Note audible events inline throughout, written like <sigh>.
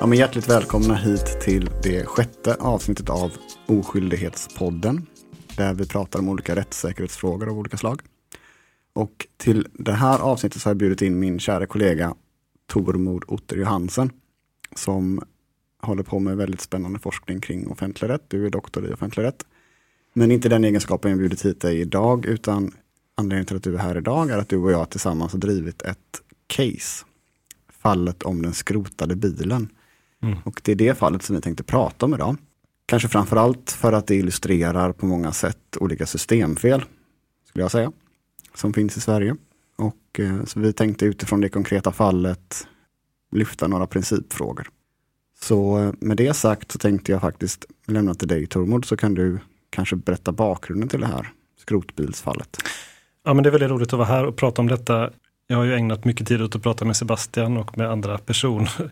Ja, men hjärtligt välkomna hit till det sjätte avsnittet av Oskyldighetspodden. Där vi pratar om olika rättssäkerhetsfrågor av olika slag. Och till det här avsnittet så har jag bjudit in min kära kollega Tormod Otter Johansen. Som håller på med väldigt spännande forskning kring offentlig rätt. Du är doktor i offentlig rätt. Men inte den egenskapen jag bjudit hit dig idag, utan anledningen till att du är här idag är att du och jag tillsammans har drivit ett case. Fallet om den skrotade bilen. Mm. Och det är det fallet som vi tänkte prata om idag. Kanske framförallt för att det illustrerar på många sätt olika systemfel, skulle jag säga, som finns i Sverige. Och eh, så vi tänkte utifrån det konkreta fallet lyfta några principfrågor. Så eh, med det sagt så tänkte jag faktiskt lämna till dig Tormod så kan du kanske berätta bakgrunden till det här skrotbilsfallet. Ja men det är väldigt roligt att vara här och prata om detta. Jag har ju ägnat mycket tid åt att prata med Sebastian och med andra personer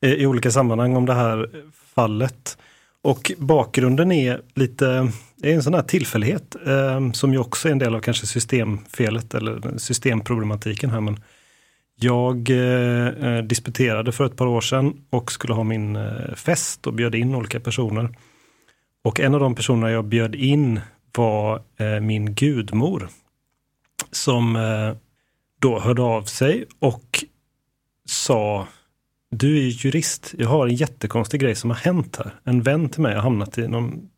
i olika sammanhang om det här fallet. Och bakgrunden är lite, är en sån här tillfällighet eh, som ju också är en del av kanske systemfelet eller systemproblematiken här. Men jag eh, eh, disputerade för ett par år sedan och skulle ha min eh, fest och bjöd in olika personer. Och en av de personerna jag bjöd in var eh, min gudmor. Som eh, då hörde av sig och sa du är jurist, jag har en jättekonstig grej som har hänt här. En vän till mig har hamnat i någon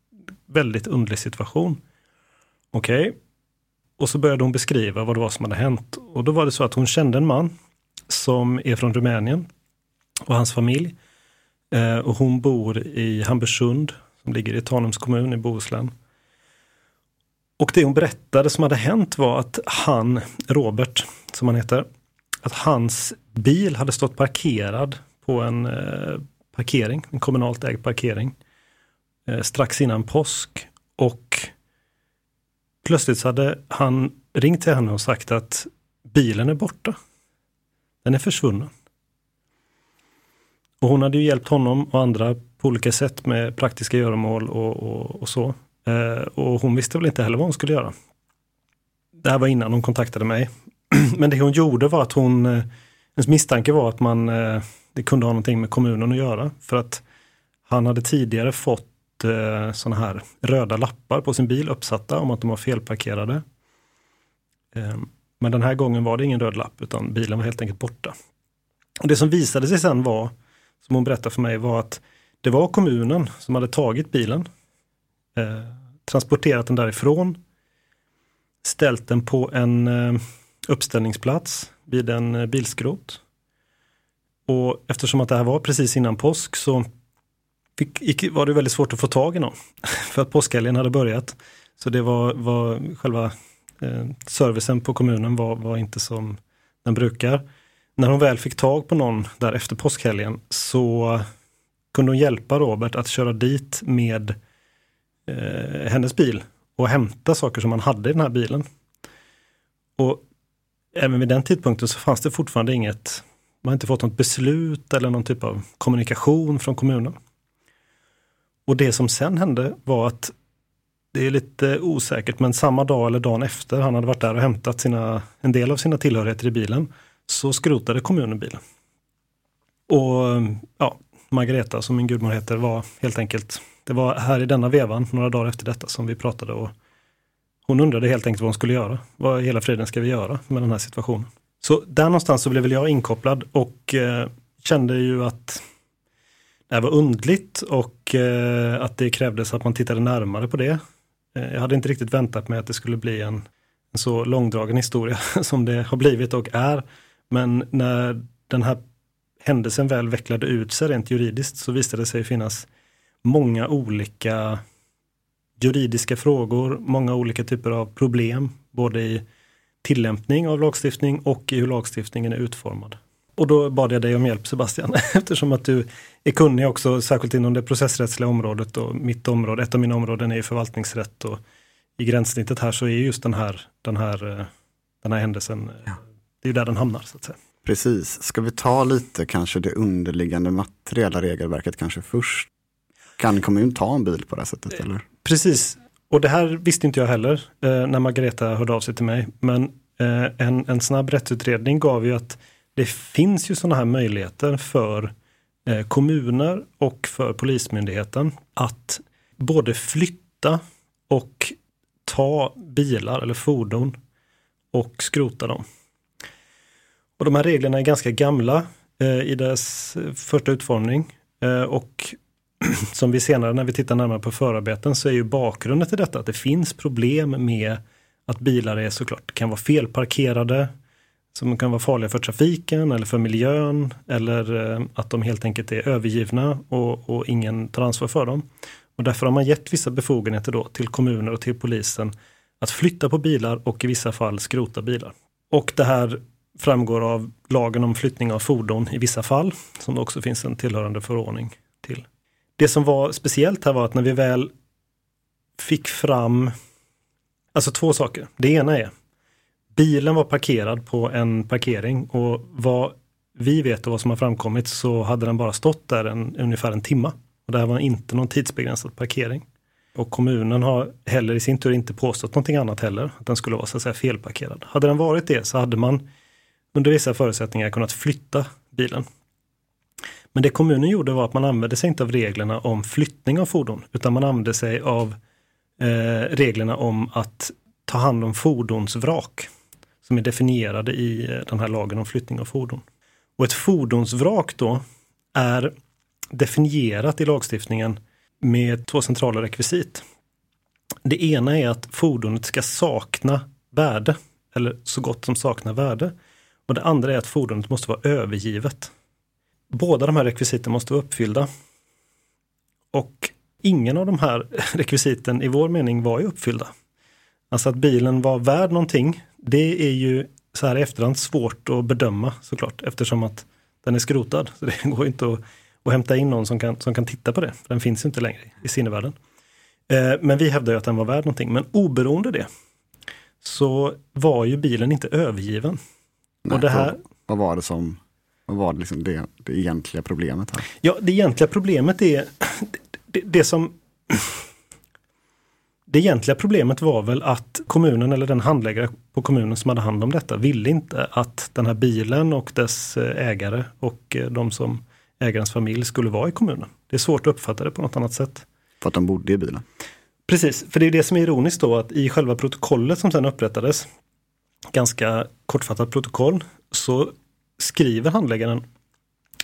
väldigt underlig situation. Okej. Okay. Och så började hon beskriva vad det var som hade hänt. Och då var det så att hon kände en man som är från Rumänien och hans familj. Eh, och hon bor i Hamburgsund som ligger i Tanums kommun i Bohuslän. Och det hon berättade som hade hänt var att han, Robert, som han heter, att hans bil hade stått parkerad på en eh, parkering, en kommunalt ägd parkering, eh, strax innan påsk. Och plötsligt så hade han ringt till henne och sagt att bilen är borta. Den är försvunnen. Och hon hade ju hjälpt honom och andra på olika sätt med praktiska göromål och, och, och så. Eh, och hon visste väl inte heller vad hon skulle göra. Det här var innan hon kontaktade mig. <clears throat> Men det hon gjorde var att hon, eh, hennes misstanke var att man, eh, det kunde ha någonting med kommunen att göra. För att han hade tidigare fått eh, sådana här röda lappar på sin bil uppsatta om att de var felparkerade. Eh, men den här gången var det ingen röd lapp utan bilen var helt enkelt borta. Och Det som visade sig sen var, som hon berättade för mig, var att det var kommunen som hade tagit bilen, eh, transporterat den därifrån, ställt den på en eh, uppställningsplats vid en eh, bilskrot. Och eftersom att det här var precis innan påsk så fick, var det väldigt svårt att få tag i någon. <laughs> För att påskhelgen hade börjat. Så det var, var själva eh, servicen på kommunen var, var inte som den brukar. När hon väl fick tag på någon där efter påskhelgen så kunde hon hjälpa Robert att köra dit med eh, hennes bil och hämta saker som han hade i den här bilen. Och även vid den tidpunkten så fanns det fortfarande inget, man har inte fått något beslut eller någon typ av kommunikation från kommunen. Och det som sen hände var att det är lite osäkert, men samma dag eller dagen efter han hade varit där och hämtat sina, en del av sina tillhörigheter i bilen, så skrotade kommunen bilen. Och ja, Margareta, som min gudmor heter, var helt enkelt, det var här i denna vevan, några dagar efter detta, som vi pratade och hon undrade helt enkelt vad hon skulle göra. Vad i hela friden ska vi göra med den här situationen? Så där någonstans så blev väl jag inkopplad och eh, kände ju att det här var undligt och eh, att det krävdes att man tittade närmare på det. Eh, jag hade inte riktigt väntat mig att det skulle bli en, en så långdragen historia <laughs> som det har blivit och är. Men när den här händelsen väl vecklade ut sig rent juridiskt så visade det sig finnas många olika juridiska frågor, många olika typer av problem, både i tillämpning av lagstiftning och i hur lagstiftningen är utformad. Och då bad jag dig om hjälp Sebastian, <laughs> eftersom att du är kunnig också, särskilt inom det processrättsliga området och mitt område, ett av mina områden är förvaltningsrätt och i gränssnittet här så är just den här, den här, eh, den här händelsen, ja. det är där den hamnar så att säga. Precis, ska vi ta lite kanske det underliggande materiella regelverket kanske först? Kan en kommun ta en bil på det här sättet? Eh, eller? Precis, och det här visste inte jag heller eh, när Margareta hörde av sig till mig. Men eh, en, en snabb rättsutredning gav ju att det finns ju sådana här möjligheter för eh, kommuner och för Polismyndigheten att både flytta och ta bilar eller fordon och skrota dem. Och de här reglerna är ganska gamla eh, i dess eh, första utformning. Eh, och <clears throat> som vi senare när vi tittar närmare på förarbeten så är ju bakgrunden till detta att det finns problem med att bilar är såklart kan vara felparkerade, som kan vara farliga för trafiken eller för miljön eller eh, att de helt enkelt är övergivna och, och ingen tar ansvar för dem. Och därför har man gett vissa befogenheter då till kommuner och till polisen att flytta på bilar och i vissa fall skrota bilar. Och det här framgår av lagen om flyttning av fordon i vissa fall, som det också finns en tillhörande förordning till. Det som var speciellt här var att när vi väl fick fram, alltså två saker. Det ena är, bilen var parkerad på en parkering och vad vi vet och vad som har framkommit så hade den bara stått där en, ungefär en timma. Och det här var inte någon tidsbegränsad parkering. Och kommunen har heller i sin tur inte påstått någonting annat heller, att den skulle vara så att säga felparkerad. Hade den varit det så hade man under vissa förutsättningar kunnat flytta bilen. Men det kommunen gjorde var att man använde sig inte av reglerna om flyttning av fordon, utan man använde sig av eh, reglerna om att ta hand om fordonsvrak, som är definierade i eh, den här lagen om flyttning av fordon. Och ett fordonsvrak då är definierat i lagstiftningen med två centrala rekvisit. Det ena är att fordonet ska sakna värde, eller så gott som sakna värde. Och det andra är att fordonet måste vara övergivet. Båda de här rekvisiten måste vara uppfyllda. Och ingen av de här <laughs> rekvisiten i vår mening var ju uppfyllda. Alltså att bilen var värd någonting, det är ju så här i efterhand svårt att bedöma såklart eftersom att den är skrotad. Så det <laughs> går inte att, att hämta in någon som kan, som kan titta på det, för den finns inte längre i sinnevärlden. Eh, men vi hävdar ju att den var värd någonting, men oberoende det så var ju bilen inte övergiven. Nej, och det här, vad var det som vad var det, liksom det, det egentliga problemet här? Ja, det egentliga problemet är <clears throat> det, det, som <clears throat> det egentliga problemet var väl att kommunen eller den handläggare på kommunen som hade hand om detta ville inte att den här bilen och dess eh, ägare och eh, de som ägarens familj skulle vara i kommunen. Det är svårt att uppfatta det på något annat sätt. För att de bodde i bilen? Precis, för det är det som är ironiskt då att i själva protokollet som sedan upprättades, ganska kortfattat protokoll, så skriver handläggaren,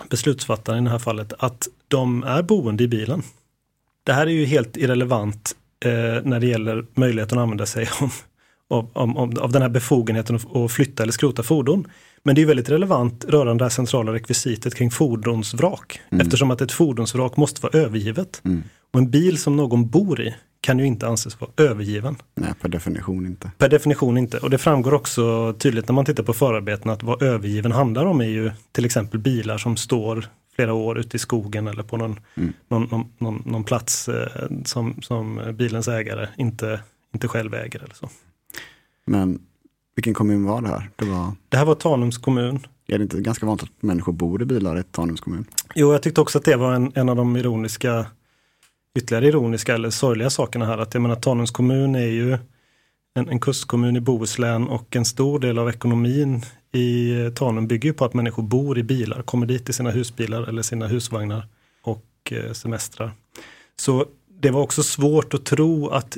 beslutsfattaren i det här fallet, att de är boende i bilen. Det här är ju helt irrelevant eh, när det gäller möjligheten att använda sig om, om, om, av den här befogenheten att flytta eller skrota fordon. Men det är väldigt relevant rörande det här centrala rekvisitet kring fordonsvrak. Mm. Eftersom att ett fordonsvrak måste vara övergivet. Mm. Och en bil som någon bor i kan ju inte anses vara övergiven. Nej, per definition inte. Per definition inte. Och det framgår också tydligt när man tittar på förarbeten att vad övergiven handlar om är ju till exempel bilar som står flera år ute i skogen eller på någon, mm. någon, någon, någon, någon, plats eh, som, som bilens ägare inte, inte själv äger. Eller så. Men vilken kommun var det här? Det, var... det här var Tanums kommun. Är det inte ganska vanligt att människor bor i bilar i Tanums kommun? Jo, jag tyckte också att det var en, en av de ironiska, ytterligare ironiska eller sorgliga sakerna här. Att jag menar Tanums kommun är ju en, en kustkommun i Bohuslän och en stor del av ekonomin i eh, Tanum bygger på att människor bor i bilar, kommer dit i sina husbilar eller sina husvagnar och eh, semestrar. Så det var också svårt att tro att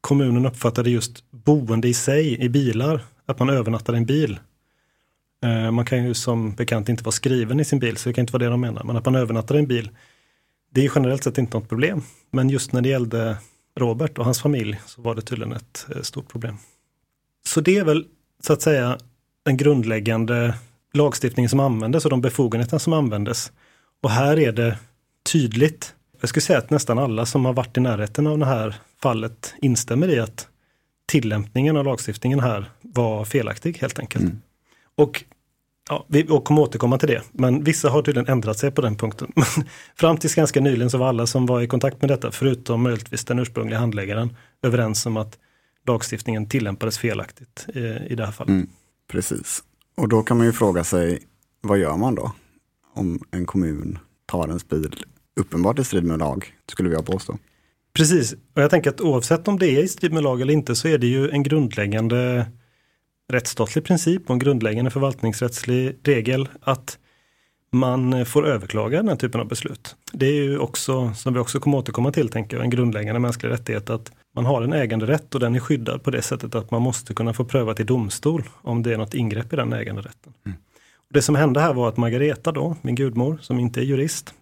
kommunen uppfattade just boende i sig i bilar, att man övernattar i en bil. Eh, man kan ju som bekant inte vara skriven i sin bil, så det kan inte vara det de menar. Men att man övernattar i en bil, det är generellt sett inte något problem. Men just när det gällde Robert och hans familj så var det tydligen ett eh, stort problem. Så det är väl så att säga den grundläggande lagstiftningen som användes och de befogenheter som användes. Och här är det tydligt. Jag skulle säga att nästan alla som har varit i närheten av det här fallet instämmer i att tillämpningen av lagstiftningen här var felaktig helt enkelt. Mm. Och ja, vi kommer återkomma till det, men vissa har tydligen ändrat sig på den punkten. <laughs> Fram tills ganska nyligen så var alla som var i kontakt med detta, förutom möjligtvis den ursprungliga handläggaren, överens om att lagstiftningen tillämpades felaktigt i, i det här fallet. Mm, precis. Och då kan man ju fråga sig, vad gör man då? Om en kommun tar ens bil uppenbart i strid med lag, skulle jag påstå. Precis, och jag tänker att oavsett om det är i strid med lag eller inte så är det ju en grundläggande rättsstatlig princip och en grundläggande förvaltningsrättslig regel att man får överklaga den här typen av beslut. Det är ju också, som vi också kommer återkomma till, tänker jag, en grundläggande mänsklig rättighet att man har en äganderätt och den är skyddad på det sättet att man måste kunna få prövat i domstol om det är något ingrepp i den äganderätten. Mm. Det som hände här var att Margareta då, min gudmor, som inte är jurist,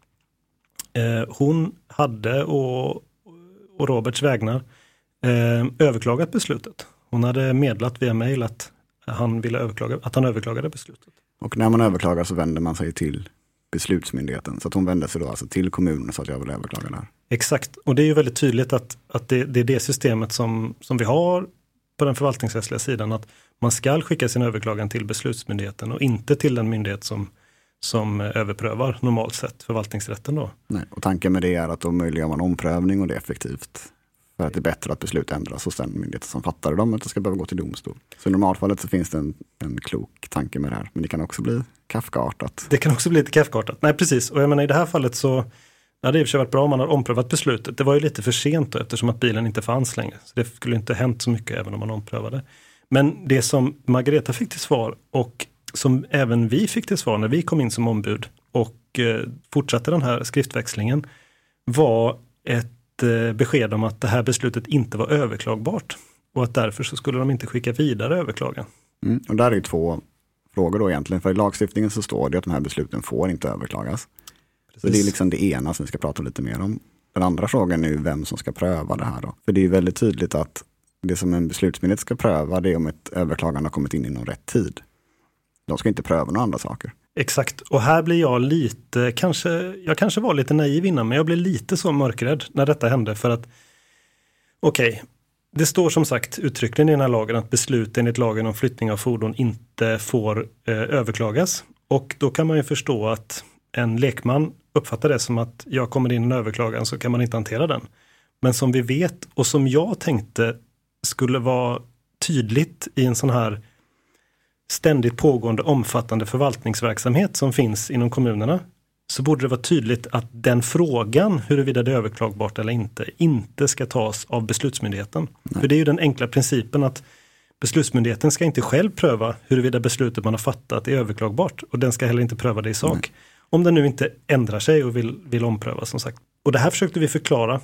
eh, hon hade och, och Roberts vägnar eh, överklagat beslutet. Hon hade medlat via mail att han, ville överklaga, att han överklagade beslutet. Och när man överklagar så vänder man sig till beslutsmyndigheten. Så att hon vände sig då alltså till kommunen så att jag vill överklaga det här. Exakt, och det är ju väldigt tydligt att, att det, det är det systemet som, som vi har på den förvaltningsrättsliga sidan. Att man ska skicka sin överklagan till beslutsmyndigheten och inte till den myndighet som, som överprövar normalt sett förvaltningsrätten. Då. Nej, och tanken med det är att då möjliggör man omprövning och det är effektivt. För att det är bättre att beslut ändras hos den myndighet som fattade dem, att det ska behöva gå till domstol. Så i normalfallet så finns det en, en klok tanke med det här, men det kan också bli Kafkaartat. Det kan också bli lite Kafkaartat. Nej, precis. Och jag menar i det här fallet så det hade i och för sig varit bra om man hade omprövat beslutet. Det var ju lite för sent då, eftersom att bilen inte fanns längre. Så Det skulle inte hänt så mycket även om man omprövade. Men det som Margareta fick till svar och som även vi fick till svar när vi kom in som ombud och eh, fortsatte den här skriftväxlingen var ett besked om att det här beslutet inte var överklagbart och att därför så skulle de inte skicka vidare överklagan. Mm, och där är två frågor då egentligen, för i lagstiftningen så står det att de här besluten får inte överklagas. Precis. Så det är liksom det ena som vi ska prata lite mer om. Den andra frågan är vem som ska pröva det här då. För det är väldigt tydligt att det som en beslutsmyndighet ska pröva det är om ett överklagande har kommit in inom rätt tid. De ska inte pröva några andra saker. Exakt, och här blir jag lite, kanske, jag kanske var lite naiv innan, men jag blev lite så mörkrädd när detta hände för att okej, okay, det står som sagt uttryckligen i den här lagen att beslut enligt lagen om flyttning av fordon inte får eh, överklagas. Och då kan man ju förstå att en lekman uppfattar det som att jag kommer in en överklagan så kan man inte hantera den. Men som vi vet och som jag tänkte skulle vara tydligt i en sån här ständigt pågående omfattande förvaltningsverksamhet som finns inom kommunerna så borde det vara tydligt att den frågan, huruvida det är överklagbart eller inte, inte ska tas av beslutsmyndigheten. Nej. För det är ju den enkla principen att beslutsmyndigheten ska inte själv pröva huruvida beslutet man har fattat är överklagbart och den ska heller inte pröva det i sak. Nej. Om den nu inte ändrar sig och vill, vill ompröva som sagt. Och det här försökte vi förklara.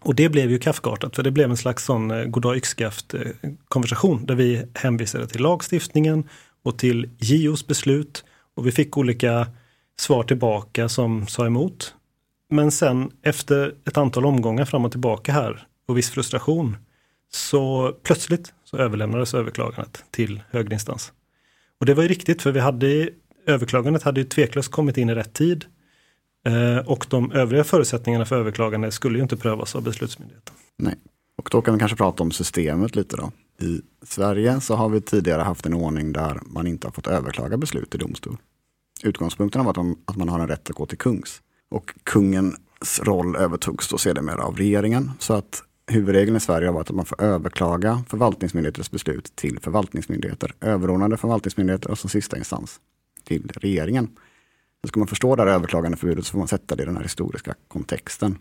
Och det blev ju kafkartat, för det blev en slags sån eh, goddag yxskaft-konversation eh, där vi hänvisade till lagstiftningen och till JOs beslut och vi fick olika svar tillbaka som sa emot. Men sen efter ett antal omgångar fram och tillbaka här och viss frustration så plötsligt så överlämnades överklagandet till högre instans. Och det var ju riktigt för vi hade överklagandet hade ju tveklöst kommit in i rätt tid. Eh, och de övriga förutsättningarna för överklagande skulle ju inte prövas av beslutsmyndigheten. Nej, och då kan vi kanske prata om systemet lite då. I Sverige så har vi tidigare haft en ordning där man inte har fått överklaga beslut i domstol. Utgångspunkten var att, att man har en rätt att gå till kungs. Och kungens roll övertogs då sedermera av regeringen. Så att huvudregeln i Sverige har varit att man får överklaga förvaltningsmyndigheters beslut till förvaltningsmyndigheter, överordnade förvaltningsmyndigheter och som sista instans till regeringen. Så ska man förstå det här överklagandeförbudet så får man sätta det i den här historiska kontexten.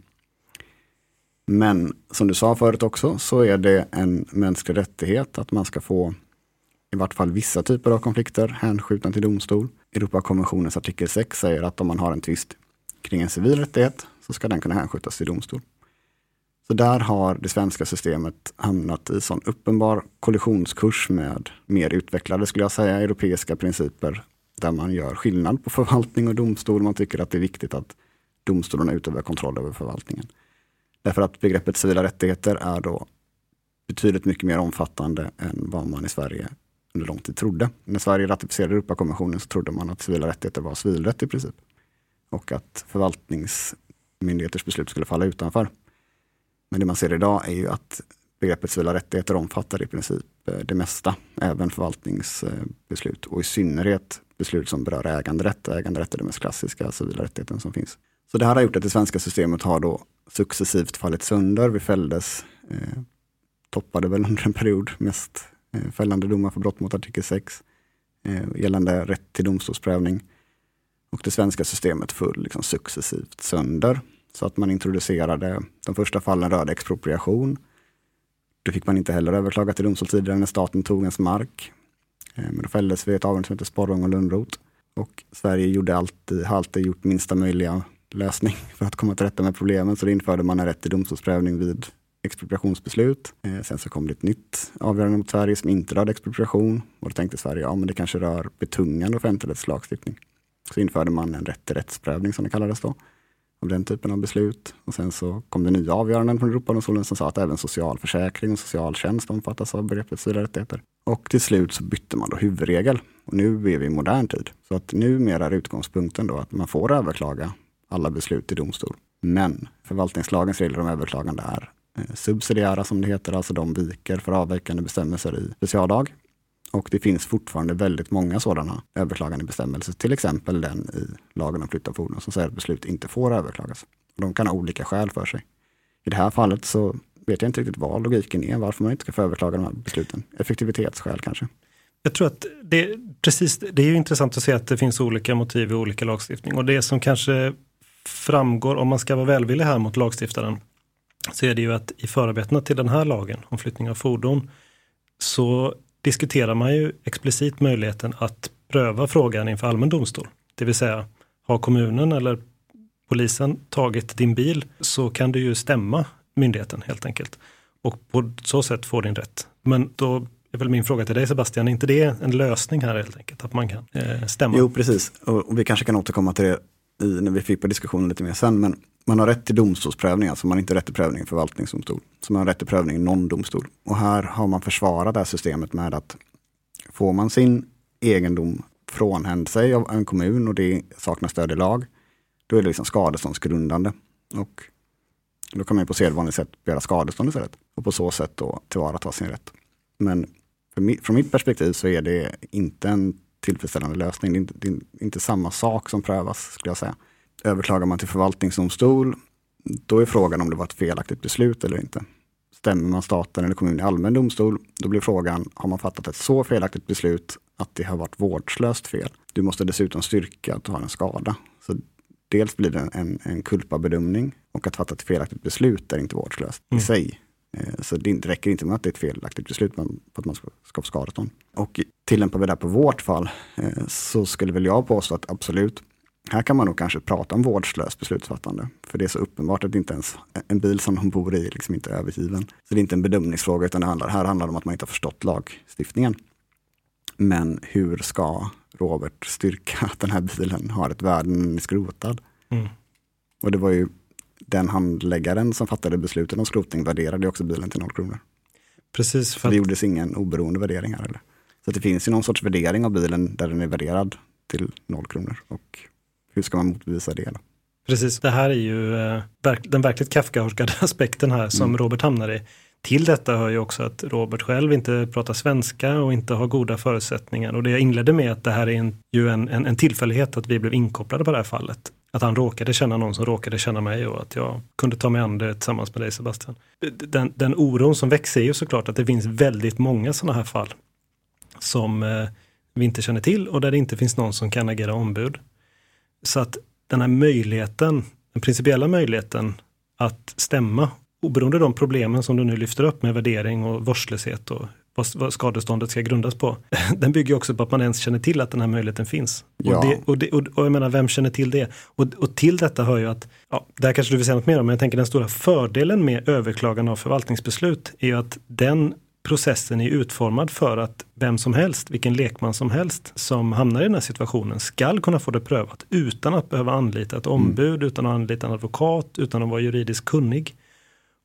Men som du sa förut också så är det en mänsklig rättighet att man ska få i vart fall vissa typer av konflikter hänskjutna till domstol. Europakonventionens artikel 6 säger att om man har en tvist kring en civil rättighet så ska den kunna hänskjutas till domstol. Så där har det svenska systemet hamnat i sån uppenbar kollisionskurs med mer utvecklade, skulle jag säga, europeiska principer där man gör skillnad på förvaltning och domstol. Man tycker att det är viktigt att domstolarna utövar kontroll över förvaltningen. Därför att begreppet civila rättigheter är då betydligt mycket mer omfattande än vad man i Sverige under lång tid trodde. När Sverige ratificerade Europakonventionen så trodde man att civila rättigheter var civilrätt i princip. Och att förvaltningsmyndigheters beslut skulle falla utanför. Men det man ser idag är ju att begreppet civila rättigheter omfattar i princip eh, det mesta, även förvaltningsbeslut och i synnerhet beslut som berör äganderätt. Äganderätt är den mest klassiska civila rättigheten som finns. Så det här har gjort att det svenska systemet har då successivt fallit sönder. Vi fälldes, eh, toppade väl under en period mest eh, fällande domar för brott mot artikel 6 eh, gällande rätt till domstolsprövning. Och det svenska systemet föll liksom successivt sönder. Så att man introducerade, de första fallen rörde expropriation. Då fick man inte heller överklaga till domstol tidigare när staten tog ens mark. Eh, men då fälldes vi ett avgörande som heter Sporrong och Lönnroth. Och Sverige gjorde alltid, har alltid gjort minsta möjliga lösning <laughs> för att komma till rätta med problemen. Så då införde man en rätt till domstolsprövning vid expropriationsbeslut. Eh, sen så kom det ett nytt avgörande mot Sverige som inte rörde expropriation. Och då tänkte Sverige, ja men det kanske rör betungande offentlighetslagstiftning. Så införde man en rätt till rättsprövning som det kallades då. Av den typen av beslut. Och sen så kom det nya avgöranden från Europadomstolen som sa att även socialförsäkring och socialtjänst omfattas av begreppet civila rättigheter. Och till slut så bytte man då huvudregel. Och nu är vi i modern tid. Så att numera är utgångspunkten då att man får överklaga alla beslut i domstol. Men förvaltningslagens regler om överklagande är eh, subsidiära som det heter, alltså de viker för avvikande bestämmelser i speciallag. Och det finns fortfarande väldigt många sådana överklagande bestämmelser, till exempel den i lagen om flytt av fordon som säger att beslut inte får överklagas. De kan ha olika skäl för sig. I det här fallet så vet jag inte riktigt vad logiken är, varför man inte ska få överklaga de här besluten. Effektivitetsskäl kanske. Jag tror att det, precis, det är ju intressant att se att det finns olika motiv i olika lagstiftning och det som kanske framgår, om man ska vara välvillig här mot lagstiftaren, så är det ju att i förarbetena till den här lagen om flyttning av fordon så diskuterar man ju explicit möjligheten att pröva frågan inför allmän domstol. Det vill säga, har kommunen eller polisen tagit din bil så kan du ju stämma myndigheten helt enkelt. Och på så sätt få din rätt. Men då är väl min fråga till dig Sebastian, är inte det en lösning här helt enkelt? Att man kan eh, stämma? Jo, precis. Och, och vi kanske kan återkomma till det i, när vi fick på diskussionen lite mer sen. Men man har rätt till domstolsprövning, alltså man har inte rätt till prövning i förvaltningsdomstol. Så man har rätt till prövning i någon domstol. Och här har man försvarat det här systemet med att får man sin egendom frånhänd sig av en kommun och det saknar stöd i lag, då är det liksom skadeståndsgrundande. Och då kan man på sedvanligt sätt begära skadestånd istället. Och på så sätt då tillvarata sin rätt. Men från mitt perspektiv så är det inte en tillfredsställande lösning. Det är, inte, det är inte samma sak som prövas, skulle jag säga. Överklagar man till förvaltningsdomstol, då är frågan om det var ett felaktigt beslut eller inte. Stämmer man staten eller kommunen i allmän domstol, då blir frågan, har man fattat ett så felaktigt beslut att det har varit vårdslöst fel? Du måste dessutom styrka att du har en skada. Så dels blir det en, en kulpabedömning och att fatta ett felaktigt beslut är inte vårdslöst mm. i sig. Eh, så det räcker inte med att det är ett felaktigt beslut för att man ska få skadestånd. Och tillämpar vi det här på vårt fall eh, så skulle väl jag påstå att absolut, här kan man nog kanske prata om vårdslöst beslutsfattande. För det är så uppenbart att inte ens en bil som de bor i liksom inte är övergiven. Så det är inte en bedömningsfråga utan det handlar, här handlar det om att man inte har förstått lagstiftningen. Men hur ska Robert styrka <laughs> att den här bilen har ett värde när den är skrotad? Mm. Och det var ju den handläggaren som fattade beslutet om skrotning värderade också bilen till noll kronor. Precis. För att... Det gjordes ingen oberoende värdering här. Eller? Så det finns ju någon sorts värdering av bilen där den är värderad till noll kronor. Och hur ska man motbevisa det? Då? Precis, det här är ju eh, den verkligt kafkaorskade <laughs> aspekten här som mm. Robert hamnar i. Till detta hör ju också att Robert själv inte pratar svenska och inte har goda förutsättningar. Och det jag inledde med att det här är en, ju en, en, en tillfällighet att vi blev inkopplade på det här fallet. Att han råkade känna någon som råkade känna mig och att jag kunde ta mig an det tillsammans med dig Sebastian. Den, den oron som växer är ju såklart att det finns väldigt många sådana här fall som eh, vi inte känner till och där det inte finns någon som kan agera ombud. Så att den här möjligheten, den principiella möjligheten att stämma, oberoende av de problemen som du nu lyfter upp med värdering och vårdslöshet och vad skadeståndet ska grundas på. <laughs> Den bygger också på att man ens känner till att den här möjligheten finns. Ja. Och, det, och, det, och, jag menar, vem känner till det? Och, och till detta hör ju att, ja, där kanske du vill säga något mer om, men jag tänker den stora fördelen med överklagande av förvaltningsbeslut är ju att den processen är utformad för att vem som helst, vilken lekman som helst som hamnar i den här situationen skall kunna få det prövat utan att behöva anlita ett ombud, mm. utan att anlita en advokat, utan att vara juridiskt kunnig.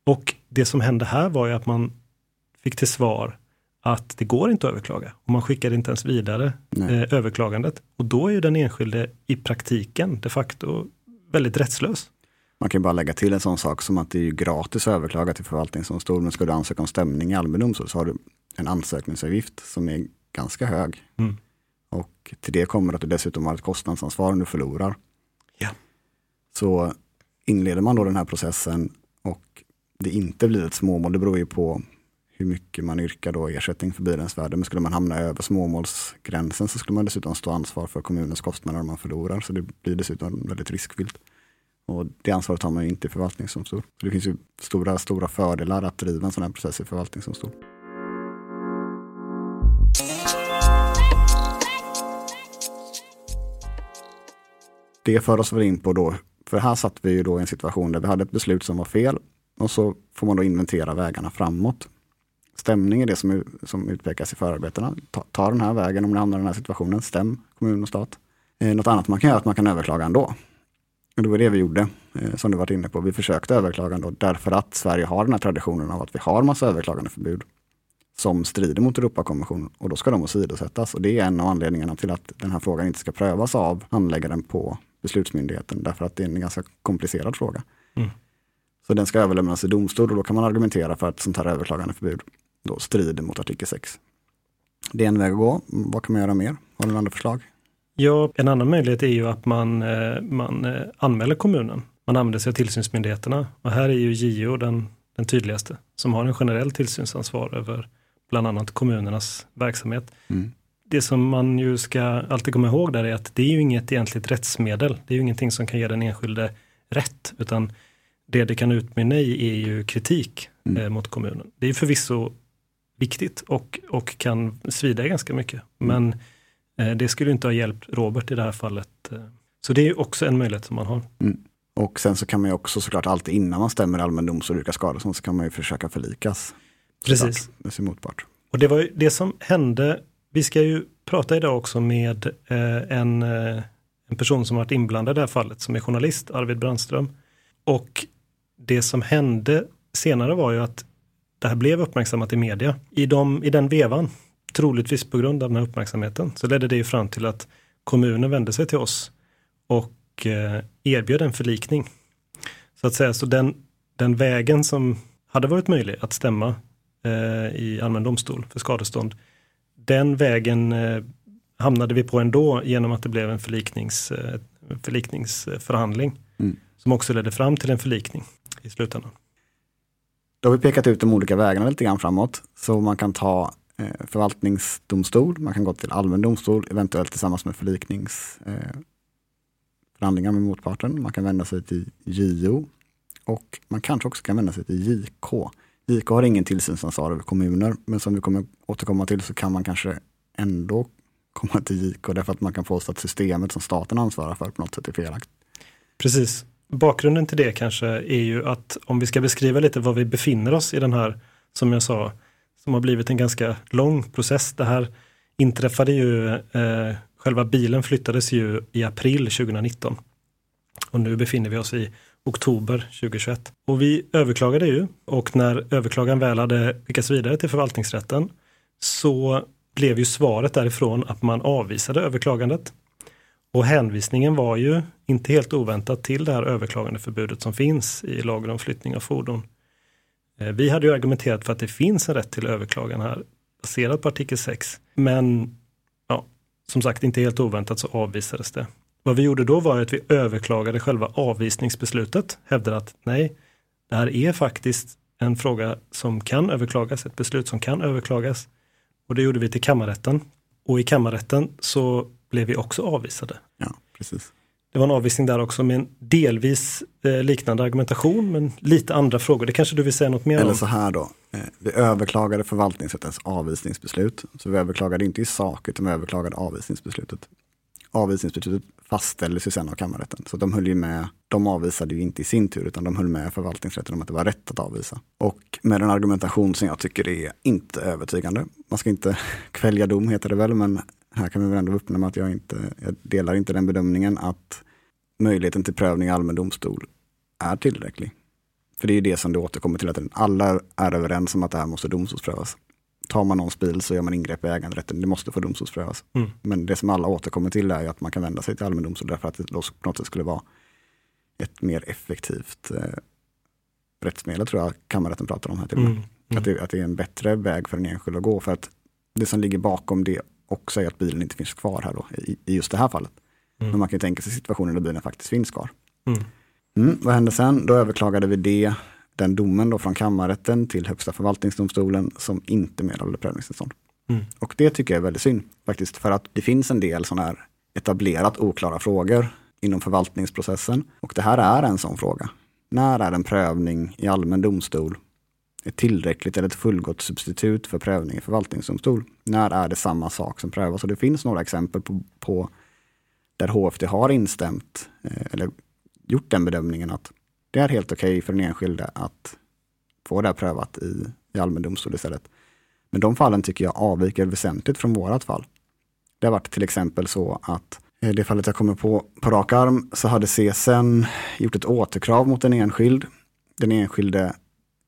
Och det som hände här var ju att man fick till svar att det går inte att överklaga och man skickar inte ens vidare eh, överklagandet. Och då är ju den enskilde i praktiken de facto väldigt rättslös. Man kan bara lägga till en sån sak som att det är gratis att överklaga till förvaltningsdomstol. Men ska du ansöka om stämning i allmän domstol så har du en ansökningsavgift som är ganska hög. Mm. Och till det kommer att du dessutom har ett kostnadsansvar om du förlorar. Ja. Så inleder man då den här processen det inte blir ett småmål, det beror ju på hur mycket man yrkar då ersättning för bilens värde. Men skulle man hamna över småmålsgränsen så skulle man dessutom stå ansvar för kommunens kostnader om man förlorar. Så det blir dessutom väldigt riskfyllt. Och det ansvaret har man ju inte i förvaltningsdomstol. Så det finns ju stora, stora fördelar att driva en sån här process i förvaltningsdomstol. det för oss väl in på då, för här satt vi ju då i en situation där vi hade ett beslut som var fel och så får man då inventera vägarna framåt. Stämning är det som, som utpekas i förarbetena. Ta, ta den här vägen om ni hamnar i den här situationen, stäm kommun och stat. Eh, något annat man kan göra är att man kan överklaga ändå. Och det var det vi gjorde, eh, som du varit inne på. Vi försökte överklaga ändå därför att Sverige har den här traditionen av att vi har massa överklagandeförbud som strider mot Europakonventionen och då ska de åsidosättas. Och det är en av anledningarna till att den här frågan inte ska prövas av handläggaren på beslutsmyndigheten därför att det är en ganska komplicerad fråga. Mm. Så den ska överlämnas till domstol och då kan man argumentera för att sånt här överklagandeförbud då strider mot artikel 6. Det är en väg att gå. Vad kan man göra mer? Har du några andra förslag? Ja, en annan möjlighet är ju att man, eh, man eh, anmäler kommunen. Man använder sig av tillsynsmyndigheterna och här är ju JO den, den tydligaste som har en generell tillsynsansvar över bland annat kommunernas verksamhet. Mm. Det som man ju ska alltid komma ihåg där är att det är ju inget egentligt rättsmedel. Det är ju ingenting som kan ge den enskilde rätt, utan det det kan utmynna i är ju kritik mm. eh, mot kommunen. Det är förvisso viktigt och, och kan svida ganska mycket. Mm. Men eh, det skulle inte ha hjälpt Robert i det här fallet. Eh. Så det är också en möjlighet som man har. Mm. Och sen så kan man ju också såklart alltid innan man stämmer allmän domstol och yrkar skadestånd så kan man ju försöka förlikas. Precis. Med sin motpart. Och det var ju det som hände. Vi ska ju prata idag också med eh, en, en person som varit inblandad i det här fallet som är journalist, Arvid Brandström. Och det som hände senare var ju att det här blev uppmärksammat i media. I, de, i den vevan, troligtvis på grund av den här uppmärksamheten, så ledde det ju fram till att kommunen vände sig till oss och eh, erbjöd en förlikning. Så att säga, så den, den vägen som hade varit möjlig att stämma eh, i allmän domstol för skadestånd, den vägen eh, hamnade vi på ändå genom att det blev en förliknings, eh, förlikningsförhandling mm. som också ledde fram till en förlikning i slutändan. Då har vi pekat ut de olika vägarna lite grann framåt. Så man kan ta eh, förvaltningsdomstol, man kan gå till allmän domstol, eventuellt tillsammans med förlikningsförhandlingar eh, med motparten. Man kan vända sig till JO och man kanske också kan vända sig till JK. JK har ingen tillsynsansvar över kommuner, men som vi kommer återkomma till så kan man kanske ändå komma till JK därför att man kan påstå att systemet som staten ansvarar för på något sätt är felaktigt. Precis, Bakgrunden till det kanske är ju att om vi ska beskriva lite var vi befinner oss i den här, som jag sa, som har blivit en ganska lång process. Det här inträffade ju, eh, själva bilen flyttades ju i april 2019. Och nu befinner vi oss i oktober 2021. Och vi överklagade ju och när överklagan väl hade skickats vidare till förvaltningsrätten så blev ju svaret därifrån att man avvisade överklagandet. Och hänvisningen var ju inte helt oväntat till det här överklagandeförbudet som finns i lagen om flyttning av fordon. Eh, vi hade ju argumenterat för att det finns en rätt till överklagan här baserat på artikel 6. Men ja, som sagt inte helt oväntat så avvisades det. Vad vi gjorde då var att vi överklagade själva avvisningsbeslutet, hävdade att nej, det här är faktiskt en fråga som kan överklagas, ett beslut som kan överklagas. Och det gjorde vi till kammarrätten. Och i kammarrätten så blev vi också avvisade. Ja, precis. Det var en avvisning där också med en delvis eh, liknande argumentation men lite andra frågor. Det kanske du vill säga något mer Eller om? Eller så här då, eh, vi överklagade förvaltningsrättens avvisningsbeslut. Så vi överklagade inte i sak utan vi överklagade avvisningsbeslutet. Avvisningsbeslutet fastställdes ju sen av kammarrätten. Så de höll ju med, de avvisade ju inte i sin tur utan de höll med förvaltningsrätten om att det var rätt att avvisa. Och med en argumentation som jag tycker är inte övertygande. Man ska inte <laughs> kvälja dom heter det väl, men här kan vi väl ändå öppna med att jag inte, jag delar inte den bedömningen att möjligheten till prövning i allmän domstol är tillräcklig. För det är ju det som det återkommer till, att alla är överens om att det här måste domstolsprövas. Tar man någons bil så gör man ingrepp i äganderätten, det måste få domstolsprövas. Mm. Men det som alla återkommer till är att man kan vända sig till allmän domstol därför att det på något sätt skulle vara ett mer effektivt eh, rättsmedel, tror jag kammarrätten pratar om här till och med. Mm. Mm. Att, det, att det är en bättre väg för en enskild att gå. För att det som ligger bakom det också är att bilen inte finns kvar här då, i, i just det här fallet. Mm. Men man kan tänka sig situationer där bilen faktiskt finns kvar. Mm. Mm, vad hände sen? Då överklagade vi det, den domen då från kammarrätten till Högsta förvaltningsdomstolen som inte medhåller prövningstillstånd. Mm. Och det tycker jag är väldigt synd faktiskt, för att det finns en del sådana här etablerat oklara frågor inom förvaltningsprocessen. Och det här är en sån fråga. När är en prövning i allmän domstol ett tillräckligt eller ett fullgott substitut för prövning i förvaltningsdomstol. När är det samma sak som prövas? Och det finns några exempel på, på där HFD har instämt eh, eller gjort den bedömningen att det är helt okej okay för den enskilde att få det här prövat i, i allmän domstol istället. Men de fallen tycker jag avviker väsentligt från vårat fall. Det har varit till exempel så att i det fallet jag kommer på på rak arm så hade CSN gjort ett återkrav mot en enskild. Den enskilde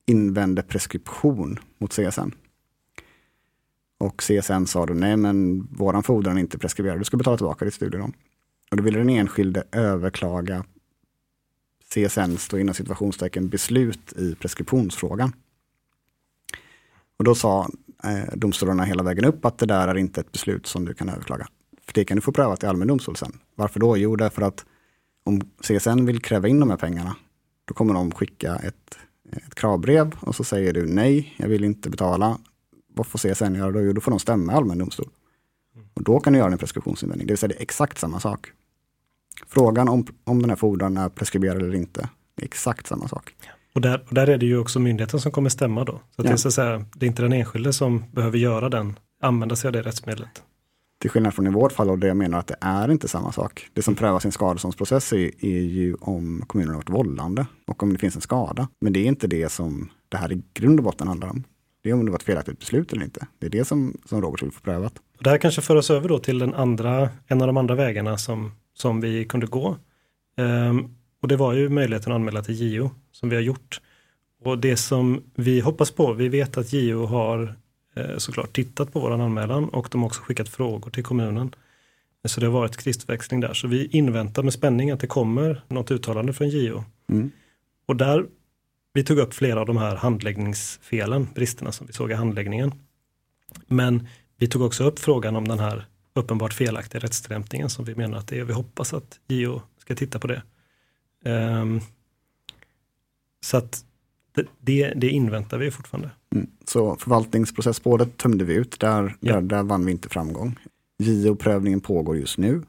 invände preskription mot CSN. Och CSN sa då nej men våran fordran är inte preskriberad, du ska betala tillbaka ditt studielån. Och då ville den enskilde överklaga CSNs då inom situationstecken beslut i preskriptionsfrågan. Och då sa eh, domstolarna hela vägen upp att det där är inte ett beslut som du kan överklaga. För det kan du få prövat i allmän domstol sen. Varför då? Jo, därför att om CSN vill kräva in de här pengarna, då kommer de skicka ett, ett kravbrev och så säger du nej, jag vill inte betala. Vad får CSN göra då? Jo, då får de stämma allmän domstol. Och då kan du göra en preskriptionsinvändning, det vill säga det är exakt samma sak. Frågan om, om den här fordran är preskriberad eller inte, är exakt samma sak. Och där, och där är det ju också myndigheten som kommer stämma då. Så ja. det, är så säga, det är inte den enskilde som behöver göra den, använda sig av det rättsmedlet. Till skillnad från i vårt fall och det jag menar att det är inte samma sak. Det som mm. prövas i en skadeståndsprocess är, är ju om kommunen har varit vållande och om det finns en skada. Men det är inte det som det här i grund och botten handlar om. Det är om det var ett felaktigt beslut eller inte. Det är det som, som Robert vill få prövat. Det här kanske för oss över då till den andra, en av de andra vägarna som, som vi kunde gå. Um, och det var ju möjligheten att anmäla till JO som vi har gjort. Och det som vi hoppas på, vi vet att JO har såklart tittat på vår anmälan och de har också skickat frågor till kommunen. Så det har varit kristväxling där. Så vi inväntar med spänning att det kommer något uttalande från JO. Mm. Och där, vi tog upp flera av de här handläggningsfelen, bristerna som vi såg i handläggningen. Men vi tog också upp frågan om den här uppenbart felaktiga rättstillämpningen som vi menar att det är. Vi hoppas att JO ska titta på det. Um, så att det, det inväntar vi fortfarande. Mm. Så förvaltningsprocessspåret tömde vi ut, där, ja. där, där vann vi inte framgång. JO-prövningen pågår just nu.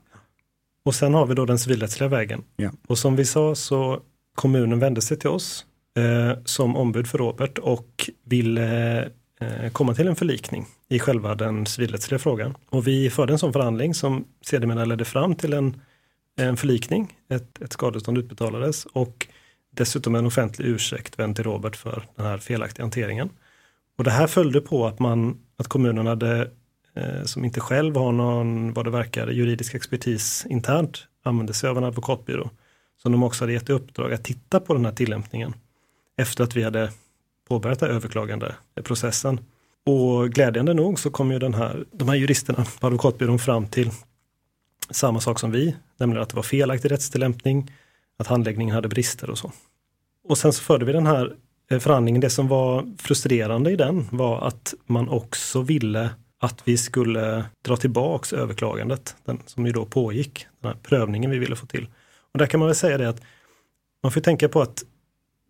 Och sen har vi då den civilrättsliga vägen. Ja. Och som vi sa så kommunen vände sig till oss eh, som ombud för Robert och ville eh, komma till en förlikning i själva den civilrättsliga frågan. Och vi förde en sån förhandling som sedermera ledde fram till en, en förlikning. Ett, ett skadestånd utbetalades och dessutom en offentlig ursäkt vänd till Robert för den här felaktiga hanteringen. Och det här följde på att, man, att kommunen hade, eh, som inte själv har någon, vad det verkar, juridisk expertis internt, använde sig av en advokatbyrå. Som de också hade gett i uppdrag att titta på den här tillämpningen. Efter att vi hade påbörjat överklagandeprocessen. överklagande processen. Och glädjande nog så kom ju den här, de här juristerna på advokatbyrån fram till samma sak som vi, nämligen att det var felaktig rättstillämpning, att handläggningen hade brister och så. Och sen så förde vi den här eh, förhandlingen. Det som var frustrerande i den var att man också ville att vi skulle dra tillbaks överklagandet, den som ju då pågick, den här prövningen vi ville få till. Och där kan man väl säga det att man får tänka på att,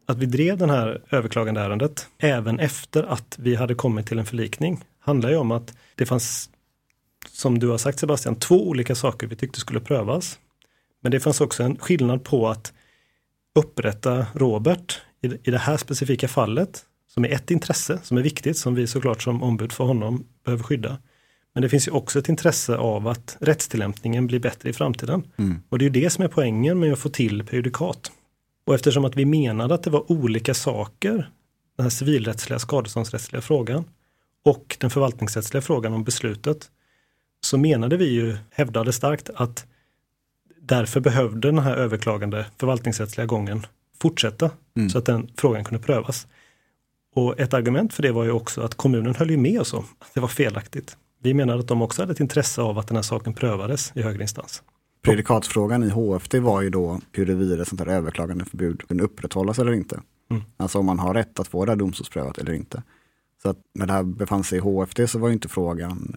att vi drev den här överklagandeärendet även efter att vi hade kommit till en förlikning. handlar ju om att det fanns, som du har sagt Sebastian, två olika saker vi tyckte skulle prövas. Men det fanns också en skillnad på att upprätta Robert i, i det här specifika fallet, som är ett intresse som är viktigt, som vi såklart som ombud för honom behöver skydda. Men det finns ju också ett intresse av att rättstillämpningen blir bättre i framtiden. Mm. Och det är det som är poängen med att få till prejudikat. Och eftersom att vi menade att det var olika saker, den här civilrättsliga skadeståndsrättsliga frågan och den förvaltningsrättsliga frågan om beslutet, så menade vi ju, hävdade starkt att därför behövde den här överklagande förvaltningsrättsliga gången fortsätta mm. så att den frågan kunde prövas. Och ett argument för det var ju också att kommunen höll ju med oss om att det var felaktigt. Vi menar att de också hade ett intresse av att den här saken prövades i högre instans. Predikatsfrågan i HFT var ju då huruvida sånt här överklagandeförbud kunde upprätthållas eller inte. Mm. Alltså om man har rätt att få det här domstolsprövat eller inte. Så att när det här befann sig i HFT så var ju inte frågan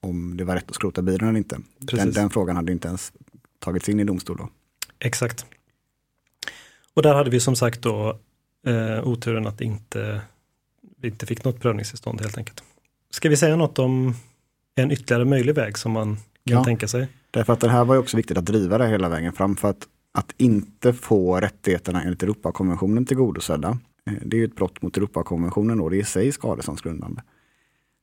om det var rätt att skrota bilen eller inte. Den, den, frågan hade inte ens tagits in i domstol då. Exakt. Och där hade vi som sagt då eh, oturen att inte, vi inte fick något prövningstillstånd helt enkelt. Ska vi säga något om en ytterligare möjlig väg som man kan ja, tänka sig? Därför att det här var ju också viktigt att driva det hela vägen fram för att, att inte få rättigheterna enligt Europakonventionen tillgodosedda. Eh, det är ju ett brott mot Europakonventionen och det är i sig skadeståndsgrundande.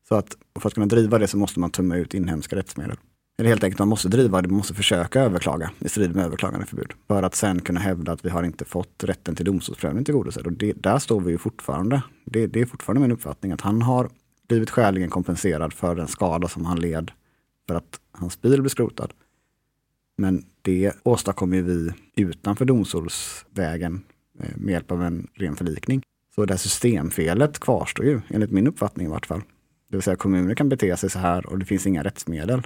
Så att för att kunna driva det så måste man tömma ut inhemska rättsmedel eller helt enkelt man måste driva det, man måste försöka överklaga i strid med överklagandeförbud. För att sen kunna hävda att vi har inte fått rätten till domstolsprövning tillgodosedd. Och det, där står vi ju fortfarande. Det, det är fortfarande min uppfattning att han har blivit skäligen kompenserad för den skada som han led för att hans bil blev skrotad. Men det åstadkommer vi utanför domstolsvägen eh, med hjälp av en ren förlikning. Så det här systemfelet kvarstår ju, enligt min uppfattning i vart fall. Det vill säga kommuner kan bete sig så här och det finns inga rättsmedel.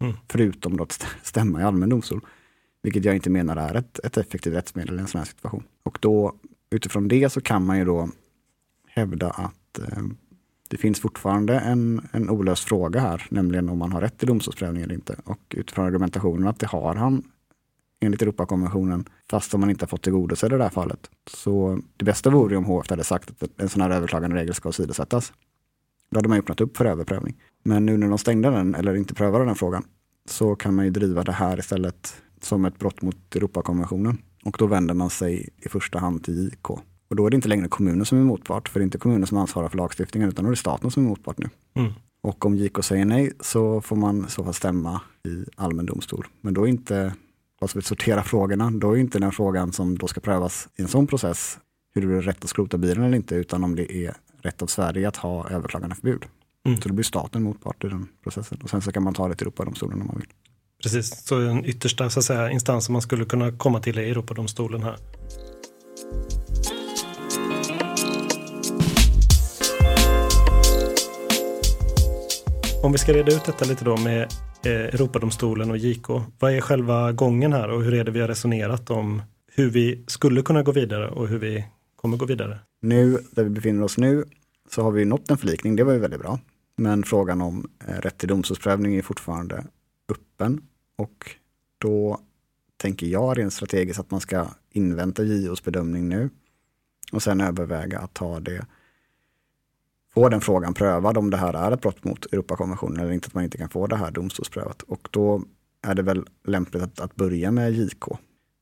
Mm. Förutom att stämma i allmän domstol. Vilket jag inte menar är ett, ett effektivt rättsmedel i en sån här situation. Och då utifrån det så kan man ju då hävda att eh, det finns fortfarande en, en olöst fråga här, nämligen om man har rätt till domstolsprövning eller inte. Och utifrån argumentationen att det har han enligt Europakonventionen, fast om man inte har fått tillgodosedd i det här fallet. Så det bästa vore om HF hade sagt att en sån här överklagande regel ska åsidosättas. Då hade man öppnat upp för överprövning. Men nu när de stängde den, eller inte prövade den frågan, så kan man ju driva det här istället som ett brott mot Europakonventionen. Och då vänder man sig i första hand till JK. Och då är det inte längre kommunen som är motpart, för det är inte kommunen som ansvarar för lagstiftningen, utan då är det staten som är motpart nu. Mm. Och om JK säger nej så får man så fall stämma i allmän domstol. Men då är inte, vi sortera frågorna, då är inte den frågan som då ska prövas i en sån process hur det är rätt att skrota bilen eller inte, utan om det är rätt av Sverige att ha överklagandeförbud. Mm. Så då blir staten motpart i den processen. Och sen så kan man ta det till Europadomstolen om man vill. Precis, så den yttersta så säga, instansen man skulle kunna komma till är Europadomstolen här. Om vi ska reda ut detta lite då med eh, Europadomstolen och JK. Vad är själva gången här och hur är det vi har resonerat om hur vi skulle kunna gå vidare och hur vi kommer gå vidare? Nu, där vi befinner oss nu, så har vi nått en förlikning. Det var ju väldigt bra. Men frågan om eh, rätt till domstolsprövning är fortfarande öppen. Och då tänker jag rent strategiskt att man ska invänta JOs bedömning nu. Och sen överväga att ta det få den frågan prövad om det här är ett brott mot Europakonventionen eller inte, att man inte kan få det här domstolsprövat. Och då är det väl lämpligt att, att börja med JK.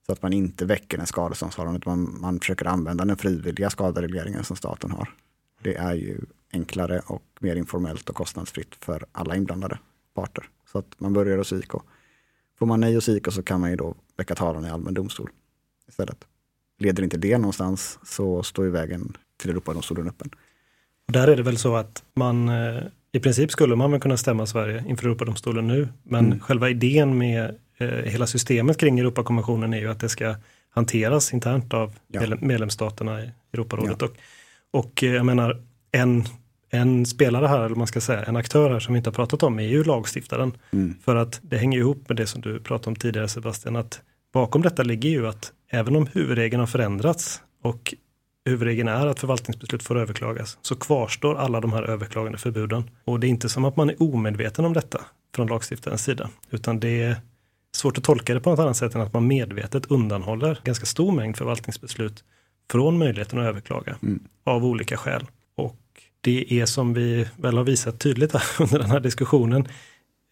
Så att man inte väcker en skadeståndstalan, utan man, man försöker använda den frivilliga skaderegleringen som staten har. Det är ju enklare och mer informellt och kostnadsfritt för alla inblandade parter. Så att man börjar hos IK. Får man nej hos IK så kan man ju då väcka talan i allmän domstol istället. Leder inte det någonstans så står ju vägen till Europadomstolen öppen. Och där är det väl så att man eh, i princip skulle man väl kunna stämma Sverige inför Europadomstolen nu, men mm. själva idén med hela systemet kring Europakonventionen är ju att det ska hanteras internt av ja. medlemsstaterna i Europarådet. Ja. Och, och eh, jag menar, en, en spelare här, eller man ska säga, en aktör här som vi inte har pratat om är ju lagstiftaren. Mm. För att det hänger ihop med det som du pratade om tidigare Sebastian, att bakom detta ligger ju att även om huvudregeln har förändrats och huvudregeln är att förvaltningsbeslut får överklagas, så kvarstår alla de här överklagande förbuden. Och det är inte som att man är omedveten om detta från lagstiftarens sida, utan det svårt att tolka det på något annat sätt än att man medvetet undanhåller ganska stor mängd förvaltningsbeslut från möjligheten att överklaga mm. av olika skäl. Och det är som vi väl har visat tydligt här <laughs> under den här diskussionen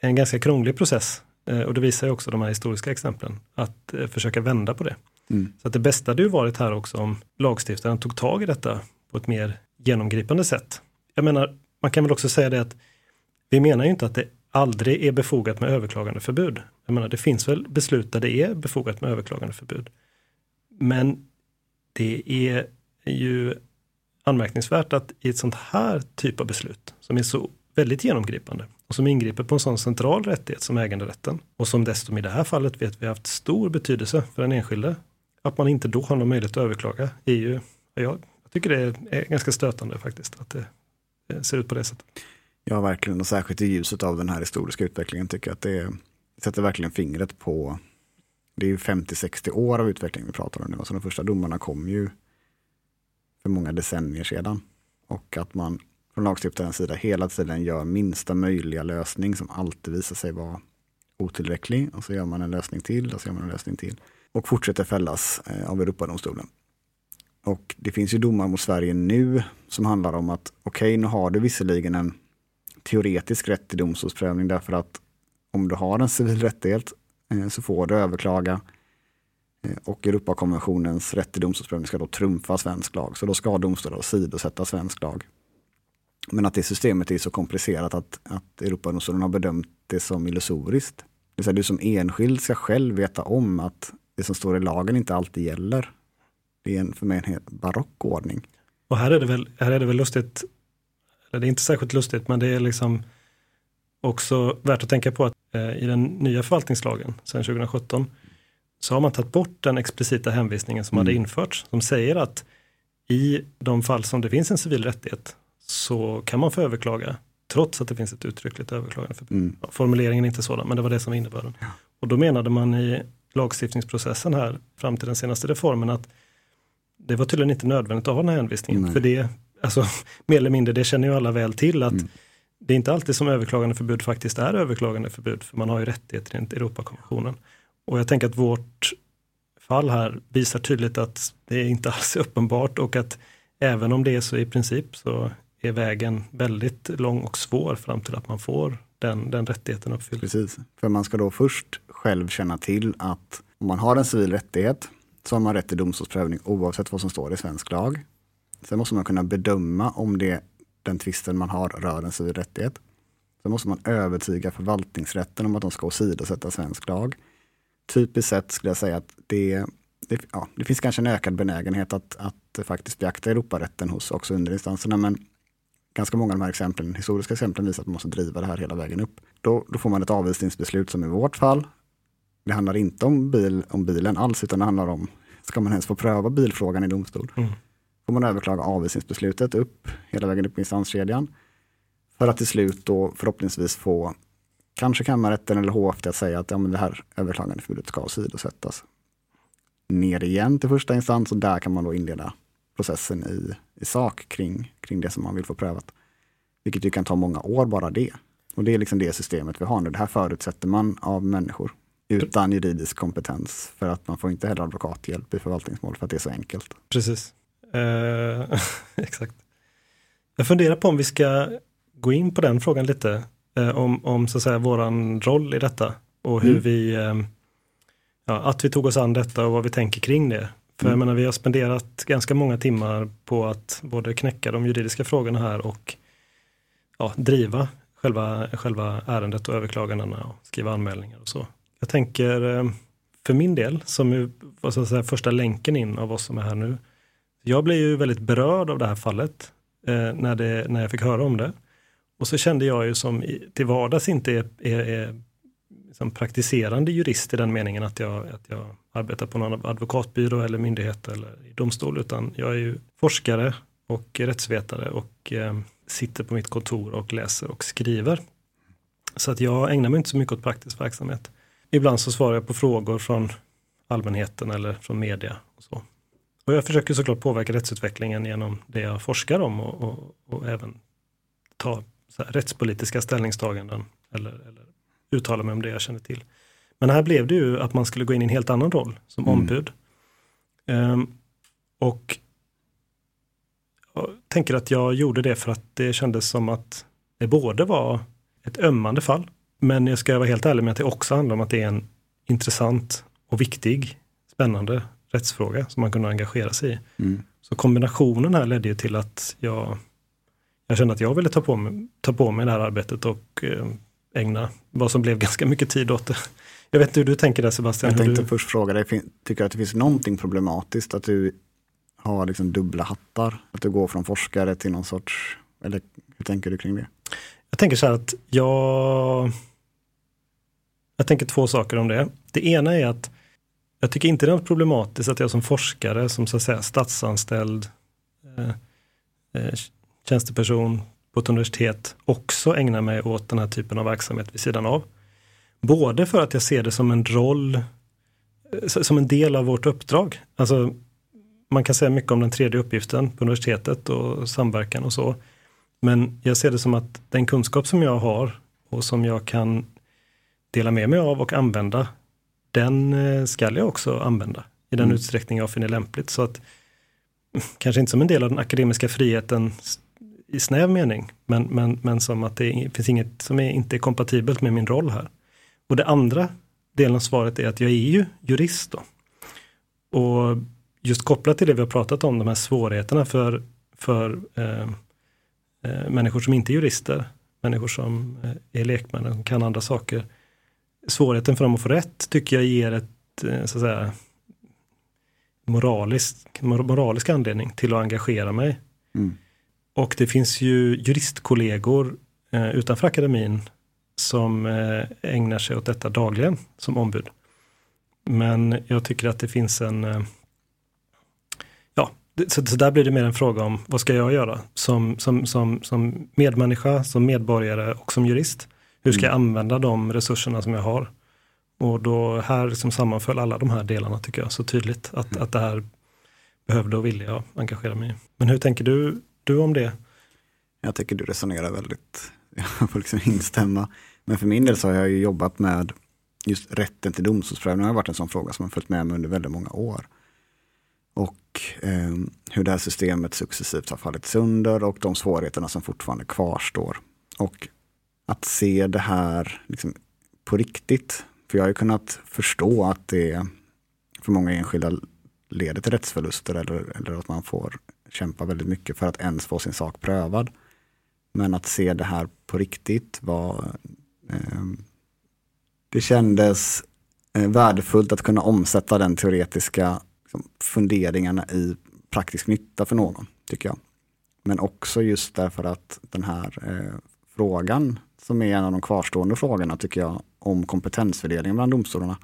en ganska krånglig process. Eh, och det visar ju också de här historiska exemplen, att eh, försöka vända på det. Mm. Så att det bästa hade ju varit här också om lagstiftaren tog tag i detta på ett mer genomgripande sätt. Jag menar, man kan väl också säga det att vi menar ju inte att det aldrig är befogat med överklagandeförbud. Jag menar, det finns väl beslut där det är befogat med överklagandeförbud. Men det är ju anmärkningsvärt att i ett sånt här typ av beslut som är så väldigt genomgripande och som ingriper på en sån central rättighet som äganderätten och som dessutom i det här fallet vet vi haft stor betydelse för den enskilde att man inte då har någon möjlighet att överklaga är ju, jag, tycker det är ganska stötande faktiskt att det eh, ser ut på det sättet. Ja, verkligen. Och särskilt i ljuset av den här historiska utvecklingen tycker jag att det är sätter verkligen fingret på, det är ju 50-60 år av utveckling vi pratar om nu. Alltså de första domarna kom ju för många decennier sedan. Och att man från lagstiftarens sida hela tiden gör minsta möjliga lösning som alltid visar sig vara otillräcklig. Och så gör man en lösning till och så gör man en lösning till och fortsätter fällas eh, av Europadomstolen. Och det finns ju domar mot Sverige nu som handlar om att okej, okay, nu har du visserligen en teoretisk rätt till domstolsprövning därför att om du har en civil rättighet eh, så får du överklaga eh, och Europakonventionens rätt till domstolsprövning ska då trumfa svensk lag. Så då ska domstolar åsidosätta svensk lag. Men att det systemet är så komplicerat att, att Europadomstolen har bedömt det som illusoriskt. Det vill säga du som enskild ska själv veta om att det som står i lagen inte alltid gäller. Det är en, för mig en helt barock ordning. Och här är det väl, här är det väl lustigt, eller det är inte särskilt lustigt, men det är liksom också värt att tänka på att eh, i den nya förvaltningslagen sedan 2017 så har man tagit bort den explicita hänvisningen som Mm. hade införts, som säger att i de fall som det finns en civil rättighet så kan man få överklaga, trots att det finns ett uttryckligt överklagandeförbud. Mm. Ja, Formuleringen är inte sådan, men det var det som var innebörden. Och då menade man i lagstiftningsprocessen här fram till den senaste reformen att det var tydligen inte nödvändigt att ha den här hänvisningen. Nej. För det, alltså <laughs> mer eller mindre, det känner ju alla väl till att Mm det är inte alltid som överklagandeförbud faktiskt är överklagandeförbud, för man har ju rättigheter enligt Europakonventionen. Och jag tänker att vårt fall här visar tydligt att det är inte alls är <laughs> uppenbart och att även om det är så i princip så är vägen väldigt lång och svår fram till att man får den, den rättigheten uppfylld. Precis, för man ska då först själv känna till att om man har en civil rättighet så har man rätt till domstolsprövning oavsett vad som står i svensk lag. Sen måste man kunna bedöma om det, den tvisten man har rör en civil rättighet. Sen måste man övertyga förvaltningsrätten om att de ska åsidosätta svensk lag. Typiskt sett skulle jag säga att det, det, ja, det finns kanske en ökad benägenhet att, att faktiskt beakta Europarätten hos också underinstanserna, men ganska många av de här exemplen, historiska exemplen visar att man måste driva det här hela vägen upp. Då, då får man ett avvisningsbeslut som i vårt fall. Det handlar inte om, bil, om bilen alls, utan det handlar om, ska man ens få pröva bilfrågan i domstol? Mm. Får man överklaga avvisningsbeslutet upp, hela vägen upp i instanskedjan. För att till slut då förhoppningsvis få kanske kammarrätten eller HFT att säga att ja, men det här överklagandeförbudet ska åsidosättas. Ner igen till första instans och där kan man då inleda processen i, i sak kring, kring det som man vill få prövat. Vilket ju kan ta många år bara det. Och det är liksom det systemet vi har nu. Det här förutsätter man av människor utan juridisk kompetens. För att man får inte heller advokathjälp i förvaltningsmål för att det är så enkelt. Precis. Eh, <laughs> exakt. Jag funderar på om vi ska gå in på den frågan lite. Eh, om, om så att säga våran roll i detta. Och hur Mm. vi, eh, ja, att vi tog oss an detta och vad vi tänker kring det. För jag Mm. menar, vi har spenderat ganska många timmar på att både knäcka de juridiska frågorna här och ja, driva själva, själva ärendet och överklagandena och skriva anmälningar och så. Jag tänker eh, för min del, som att säga första länken in av oss som är här nu. Jag blev ju väldigt berörd av det här fallet eh, när, det, när jag fick höra om det. Och så kände jag ju som i, till vardags inte är, är, är liksom praktiserande jurist i den meningen att jag, att jag arbetar på någon advokatbyrå eller myndighet eller i domstol, utan jag är ju forskare och rättsvetare och eh, sitter på mitt kontor och läser och skriver. Så att jag ägnar mig inte så mycket åt praktisk verksamhet. Ibland så svarar jag på frågor från allmänheten eller från media. Och så. Och jag försöker såklart påverka rättsutvecklingen genom det jag forskar om och, och, och även ta här, rättspolitiska ställningstaganden eller, eller uttala mig om det jag känner till. Men här blev det ju att man skulle gå in i en helt annan roll som Mm. ombud. Ehm, och jag tänker att jag gjorde det för att det kändes som att det både var ett ömmande fall, men jag ska vara helt ärlig med att det också handlar om att det är en intressant och viktig, spännande rättsfråga som man kunde engagera sig i. Mm. Så kombinationen här ledde ju till att jag, jag kände att jag ville ta på, mig, ta på mig det här arbetet och eh, ägna vad som blev <laughs> ganska mycket tid åt det. Jag vet inte hur du tänker där Sebastian. Jag tänkte du, först fråga dig, tycker du att det finns någonting problematiskt att du har liksom dubbla hattar? Att du går från forskare till någon sorts, eller hur tänker du kring det? jag tänker så här att jag, jag tänker två saker om det. Det ena är att jag tycker inte det är något problematiskt att jag som forskare, som så att säga statsanställd eh, eh, tjänsteperson på ett universitet också ägnar mig åt den här typen av verksamhet vid sidan av. Både för att jag ser det som en roll, eh, som en del av vårt uppdrag. Alltså, man kan säga mycket om den tredje uppgiften på universitetet och samverkan och så. Men jag ser det som att den kunskap som jag har och som jag kan dela med mig av och använda, den eh, ska jag också använda i den Mm. utsträckning jag finner lämpligt. Så att <laughs> kanske inte som en del av den akademiska friheten i snäv mening, men, men, men som att det finns inget som är inte är kompatibelt med min roll här. Och det andra delen av svaret är att jag är ju jurist då. Och just kopplat till det vi har pratat om, de här svårigheterna för, för eh, eh, människor som inte är jurister, människor som eh, är lekmän och kan andra saker, svårigheten för dem att få rätt tycker jag ger ett, eh, så att säga, moralisk, moralisk anledning till att engagera mig. Mm. Och det finns ju juristkollegor eh, utanför akademin som eh, ägnar sig åt detta dagligen som ombud. Men jag tycker att det finns en eh, Ja, så, så, där blir det mer en fråga om vad ska jag göra som, som, som, som medmänniska, som medborgare och som jurist. Hur ska jag mm. använda de resurserna som jag har? Och då här liksom sammanföll alla de här delarna tycker jag så tydligt att, mm. att det här behövde och ville jag engagera mig i. Men hur tänker du, du om det? Jag tycker du resonerar väldigt, jag får liksom instämma. Men för min del så har jag ju jobbat med just rätten till domstolsprövning har varit en sån fråga som har följt med mig under väldigt många år. Och eh, hur det här systemet successivt har fallit sönder och de svårigheterna som fortfarande kvarstår. Och att se det här liksom, på riktigt. För jag har ju kunnat förstå att det för många enskilda leder till rättsförluster eller, eller att man får kämpa väldigt mycket för att ens få sin sak prövad. Men att se det här på riktigt var eh, det kändes eh, värdefullt att kunna omsätta den teoretiska liksom, funderingarna i praktisk nytta för någon, tycker jag. Men också just därför att den här eh, frågan, som är en av de kvarstående frågorna, tycker jag, om kompetensfördelningen bland domstolarna.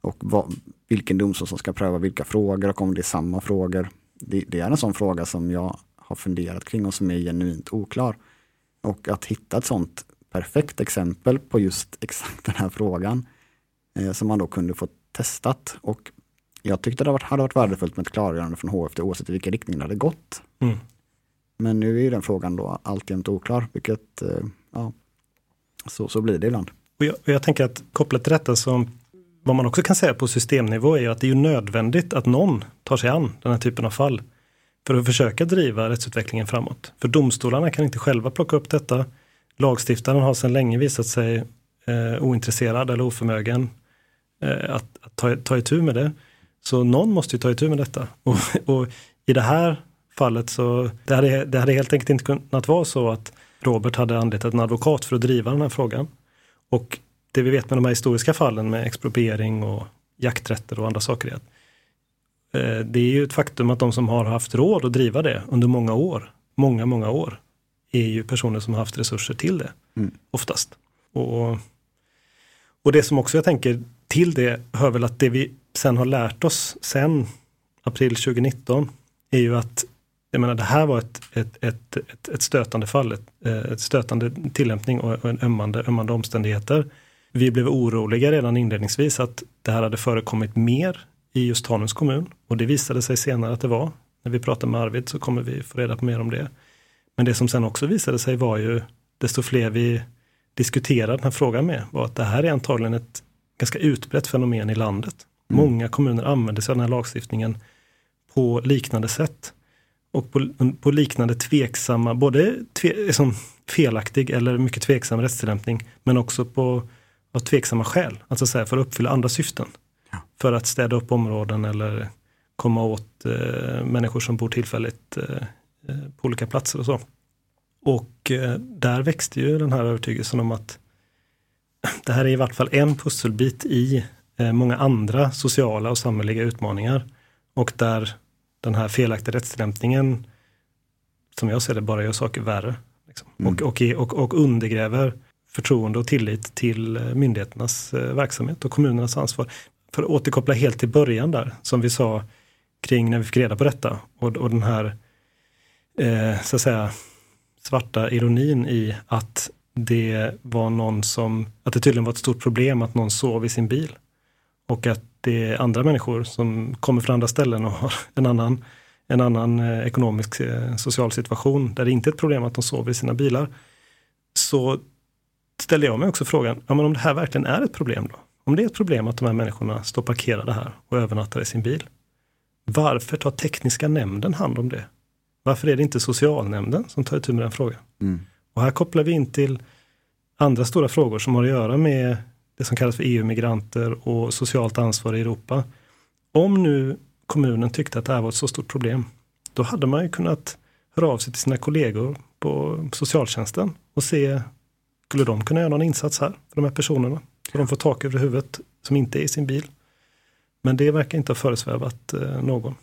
Och vad, vilken domstol som ska pröva vilka frågor och om det är samma frågor. Det, det, är en sån fråga som jag har funderat kring och som är genuint oklar. Och att hitta ett sånt perfekt exempel på just <laughs> exakt den här frågan eh, som man då kunde få testat. Och jag tyckte det hade varit värdefullt med ett klargörande från HFD oavsett i vilken riktning det hade gått. Mm. Men nu är ju den frågan då alltjämt oklar, vilket eh, ja, så, så blir det ibland. Och jag, och jag tänker att kopplat till detta så vad man också kan säga på systemnivå är att det är nödvändigt att någon tar sig an den här typen av fall för att försöka driva rättsutvecklingen framåt. För domstolarna kan inte själva plocka upp detta. Lagstiftaren har sedan länge visat sig eh, ointresserad eller oförmögen eh, att, att ta, ta itu med det. Så någon måste ju ta itu med detta. <laughs> Och, och i det här fallet så det hade, det hade helt enkelt inte kunnat vara så att Robert hade anlitat en advokat för att driva den här frågan. Och det vi vet med de här historiska fallen med expropriering och jakträtter och andra saker är att eh, det är ju ett faktum att de som har haft råd att driva det under många år, många, många år, är ju personer som har haft resurser till det, mm. oftast. Och, och det som också jag tänker till det hör väl att det vi sen har lärt oss sen april 2019 är ju att jag menar, det här var ett, ett, ett, ett, ett stötande fall, ett, eh, ett stötande tillämpning och en ömmande, ömmande omständigheter. Vi blev oroliga redan inledningsvis att det här hade förekommit mer i just Tanums kommun och det visade sig senare att det var. När vi pratade med Arvid så kommer vi få reda på mer om det. Men det som sen också visade sig var ju, desto fler vi diskuterade den här frågan med, var att det här är antagligen ett ganska utbrett fenomen i landet. Mm. Många kommuner använder sig av den här lagstiftningen på liknande sätt. Och på, på liknande tveksamma, både tve, som felaktig eller mycket tveksam rättstillämpning, men också på av tveksamma skäl, alltså säga, för att uppfylla andra syften. Ja. För att städa upp områden eller komma åt eh, människor som bor tillfälligt eh, eh på olika platser och så. Och eh, där växte ju den här övertygelsen om att <clears throat> det här är i vart fall en pusselbit i eh, många andra sociala och samhälleliga utmaningar. Och där den här felaktiga rättstillämpningen, som jag ser det, bara gör saker värre. Liksom. Mm. Och, och, och, och undergräver förtroende och tillit till eh, myndigheternas verksamhet och kommunernas ansvar. För att återkoppla helt till början där, som vi sa kring när vi fick reda på detta och, och den här eh, så att säga svarta ironin i att det var någon som, att det tydligen var ett stort problem att någon sov i sin bil. Och att det är andra människor som kommer från andra ställen och har en annan, en annan eh, ekonomisk eh, social situation där det inte är ett problem att de sover i sina bilar. Så ställer jag mig också frågan, ja, men om det här verkligen är ett problem då? Om det är ett problem att de här människorna står parkerade här och övernattar i sin bil. Varför tar tekniska nämnden hand om det? Varför är det inte socialnämnden som tar itu med den frågan? Mm. Och här kopplar vi in till andra stora frågor som har att göra med det som kallas för EU-migranter och socialt ansvar i Europa. Om nu kommunen tyckte att det här var ett så stort problem, då hade man ju kunnat höra av sig till sina kollegor på socialtjänsten och se, skulle de kunna göra någon insats här för de här personerna? Så de får tak över huvudet som inte är i sin bil. Men det verkar inte ha föresvävat eh, någon.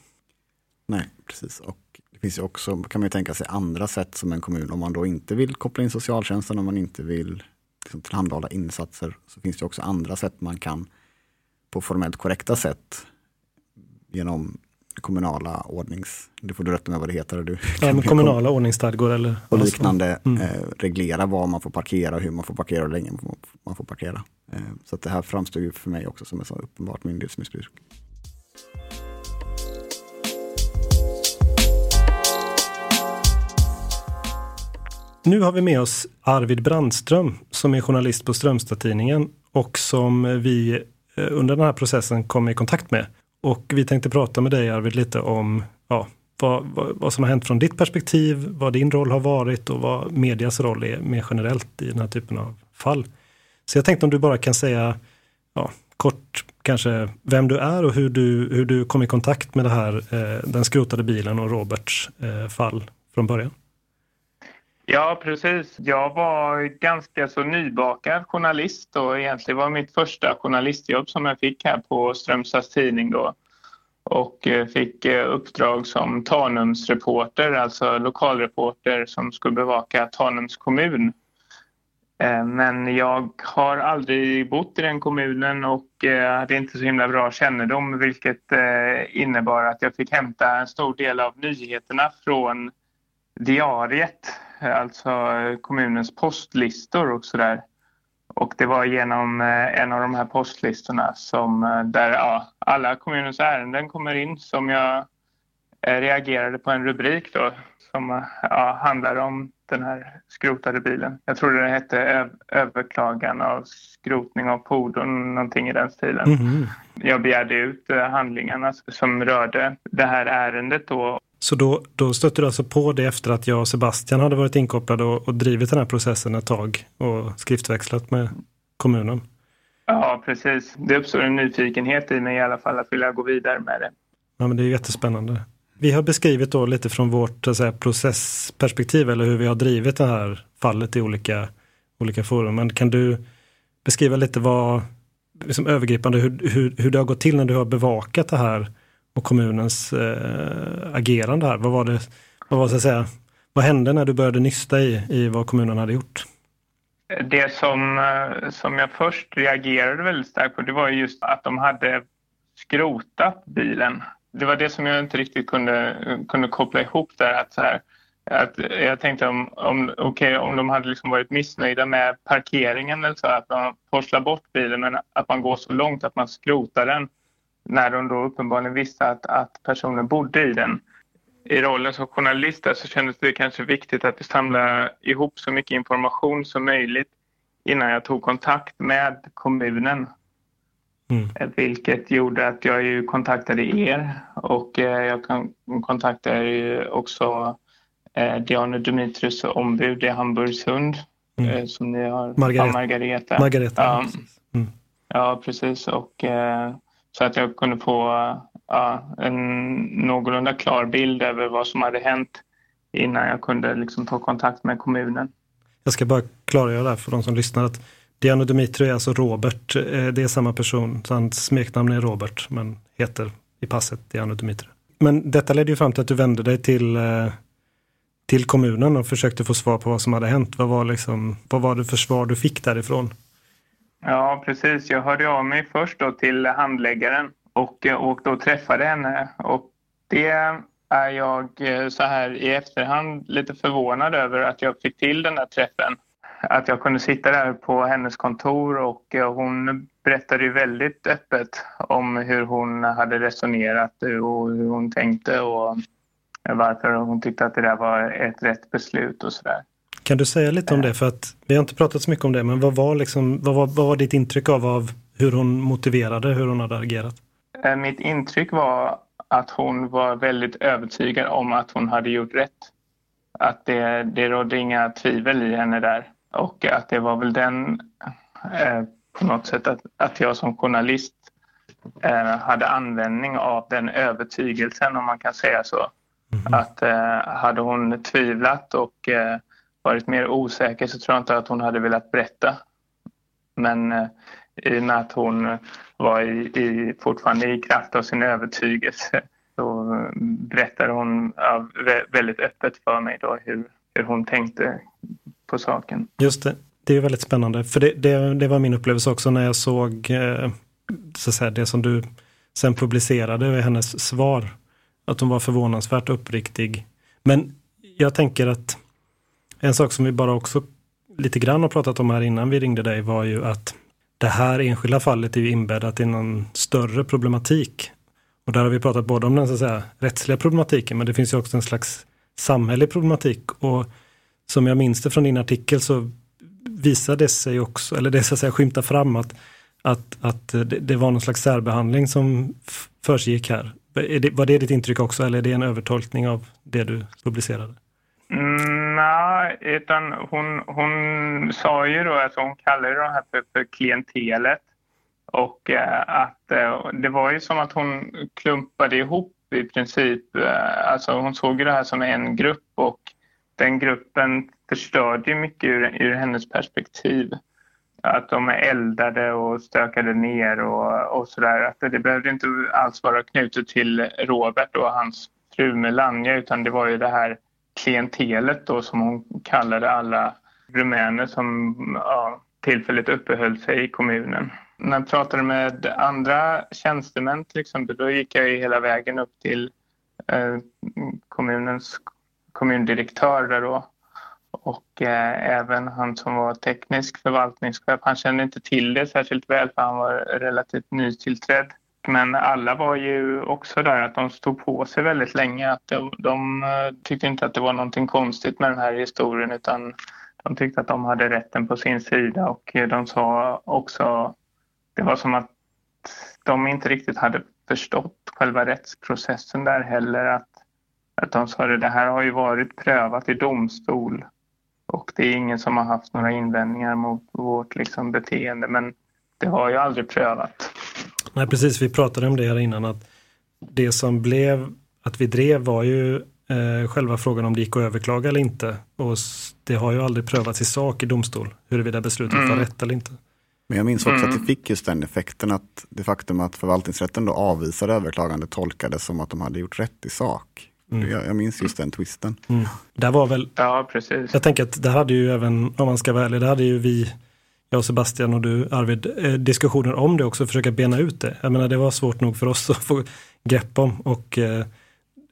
Nej, precis. Och det finns ju också, kan man ju tänka sig, andra sätt som en kommun, om man då inte vill koppla in socialtjänsten, om man inte vill liksom, tillhandahålla insatser, så finns det också andra sätt man kan på formellt korrekta sätt genom kommunala ordnings... Du får du rätta med vad det heter. Du, ja, kommunala ordningsstadgor eller och liknande mm. eh, reglera var man får parkera, hur man får parkera och hur länge man får parkera. Eh, så det här framstår ju för mig också som ett så uppenbart myndighetsmissbruk. Nu har vi med oss Arvid Brandström som är journalist på Strömstad-Tidningen och som vi eh, under den här processen kom i kontakt med. Och vi tänkte prata med dig Arvid lite om ja, vad, vad, vad, som har hänt från ditt perspektiv, vad din roll har varit och vad medias roll är mer generellt i den här typen av fall. Så jag tänkte om du bara kan säga ja, kort kanske vem du är och hur du, hur du kom i kontakt med det här, eh, den skrotade bilen och Roberts eh, fall från början. Ja, precis. Jag var ganska så nybakad journalist och egentligen var mitt första journalistjobb som jag fick här på Strömstads tidning då. Och eh, fick eh, uppdrag som Tanumsreporter, alltså lokalreporter som skulle bevaka Tanums kommun. Eh, men jag har aldrig bott i den kommunen och hade inte så himla bra kännedom vilket innebar att jag fick hämta en stor del av nyheterna från diariet alltså kommunens postlistor och sådär. Och det var genom eh, en av de här postlistorna som eh, där ja, alla kommunens ärenden kommer in som jag eh, reagerade på en rubrik då som ja, handlar om den här skrotade bilen. Jag tror det hette överklagan av skrotning av fordon, någonting i den stilen. Mm. Jag begärde ut handlingarna som rörde det här ärendet då så då, då stötte du alltså på det efter att jag och Sebastian hade varit inkopplade och, och drivit den här processen ett tag och skriftväxlat med kommunen? Ja, precis. Det uppstår en nyfikenhet i mig i alla fall att vilja gå vidare med det. Ja, men det är jättespännande. Vi har beskrivit då lite från vårt säga, processperspektiv eller hur vi har drivit det här fallet i olika, olika forum. Men kan du beskriva lite vad, liksom övergripande, hur, hur, hur det har gått till när du har bevakat det här och kommunens eh, agerande här. Vad var det, vad var så att säga, vad hände när du började nysta i, i vad kommunen hade gjort? Det som, eh, som jag först reagerade väldigt starkt på det var just att de hade skrotat bilen. Det var det som jag inte riktigt kunde, kunde koppla ihop där. Att så här, att jag tänkte om, om, okay, om de hade liksom varit missnöjda med parkeringen eller så, att man forslar bort bilen men att man går så långt att man skrotar den när de då uppenbarligen visste att, att personen bodde i den. I rollen som journalist så kändes det kanske viktigt att samla ihop så mycket information som möjligt innan jag tog kontakt med kommunen. Mm. Eh, vilket gjorde att jag ju kontaktade er och eh, jag kontaktade också eh, Diana Dimitrius ombud i Hamburgsund mm. som ni har. Margareta. Ja, Margareta. Margareta ja, precis. Mm. ja, precis. Och så att jag kunde få ja, en någorlunda klar bild över vad som hade hänt innan jag kunde liksom ta kontakt med kommunen. Jag ska bara klargöra där för de som lyssnar att Diano Dimitri är alltså Robert, eh, det är samma person, så hans smeknamn är Robert men heter i passet Diano Dimitri. Men detta ledde ju fram till att du vände dig till, eh, till kommunen och försökte få svar på vad som hade hänt. Vad var, liksom, vad var det för svar du fick därifrån? Ja, precis. Jag hörde av mig först då till handläggaren och, eh, och då träffade henne. Och det är jag eh, så här i efterhand lite förvånad över att jag fick till den där träffen. Att jag kunde sitta där på hennes kontor och eh, hon berättade ju väldigt öppet om hur hon hade resonerat och hur hon tänkte och varför hon tyckte att det där var ett rätt beslut och sådär. Kan du säga lite om det? För att vi har inte pratat så mycket om det, men vad var, liksom, vad var, vad var ditt intryck av, av hur hon motiverade, hur hon hade agerat? Eh, mitt intryck var att hon var väldigt övertygad om att hon hade gjort rätt. Att det, det rådde inga tvivel i henne där. Och att det var väl den, eh, på något sätt, att, att jag som journalist eh, hade användning av den övertygelsen, om man kan säga så. Mm. Att eh, hade hon tvivlat och eh, varit mer osäker så tror jag inte att hon hade velat berätta. Men eh, i och med att hon var i, i, fortfarande i kraft av sin övertygelse. Så eh, berättade hon ja, väldigt öppet för mig då hur, hur hon tänkte på saken. Just det, det är väldigt spännande. För det, det, det var min upplevelse också när jag såg eh, så att säga, det som du sen publicerade, hennes svar. Att hon var förvånansvärt uppriktig. Men jag tänker att en sak som vi bara också lite grann har pratat om här innan vi ringde dig var ju att det här enskilda fallet är ju inbäddat i någon större problematik. Och där har vi pratat både om den så att säga, rättsliga problematiken men det finns ju också en slags samhällelig problematik. Och som jag minns det från din artikel så visade det sig också, eller det så att säga skymta fram att, att, att det, det var någon slags särbehandling som försiggick här. Det, var det ditt intryck också eller är det en övertolkning av det du publicerade? Mm, nej, utan hon, hon sa ju då, alltså hon kallade det här för, för klientelet. Och eh, att eh, det var ju som att hon klumpade ihop i princip, eh, alltså hon såg det här som en grupp och den gruppen förstörde ju mycket ur, ur hennes perspektiv. Att de eldade och stökade ner och, och sådär. Att det behövde inte alls vara knutet till Robert och hans fru Melania utan det var ju det här klientelet då som hon kallade alla rumäner som ja, tillfälligt uppehöll sig i kommunen. När jag pratade med andra tjänstemän till exempel, då gick jag hela vägen upp till eh, kommunens kommundirektör där då och eh, även han som var teknisk förvaltningschef. Han kände inte till det särskilt väl för han var relativt nytillträdd. Men alla var ju också där att de stod på sig väldigt länge. Att de, de eh, tyckte inte att det var någonting konstigt med den här historien utan de tyckte att de hade rätten på sin sida och eh, de sa också, det var som att de inte riktigt hade förstått själva rättsprocessen där heller. Att, att de sa att det här har ju varit prövat i domstol och det är ingen som har haft några invändningar mot vårt liksom, beteende men det har ju aldrig prövat. Nej precis, vi pratade om det här innan att det som blev att vi drev var ju eh, själva frågan om det gick att överklaga eller inte. Och det har ju aldrig prövats i sak i domstol huruvida beslutet mm. var rätt eller inte. Men jag minns också mm. att det fick just den effekten att det faktum att förvaltningsrätten då avvisade överklagande tolkades som att de hade gjort rätt i sak. Mm. Jag, jag, minns just den twisten. Mm. Där var väl, ja, precis. Jag tänker att det hade ju även, om man ska vara ärlig, det hade ju vi, jag och Sebastian och du Arvid, eh, diskussioner om det också, försöka bena ut det. Jag menar det var svårt nog för oss <laughs> att få grepp om och eh,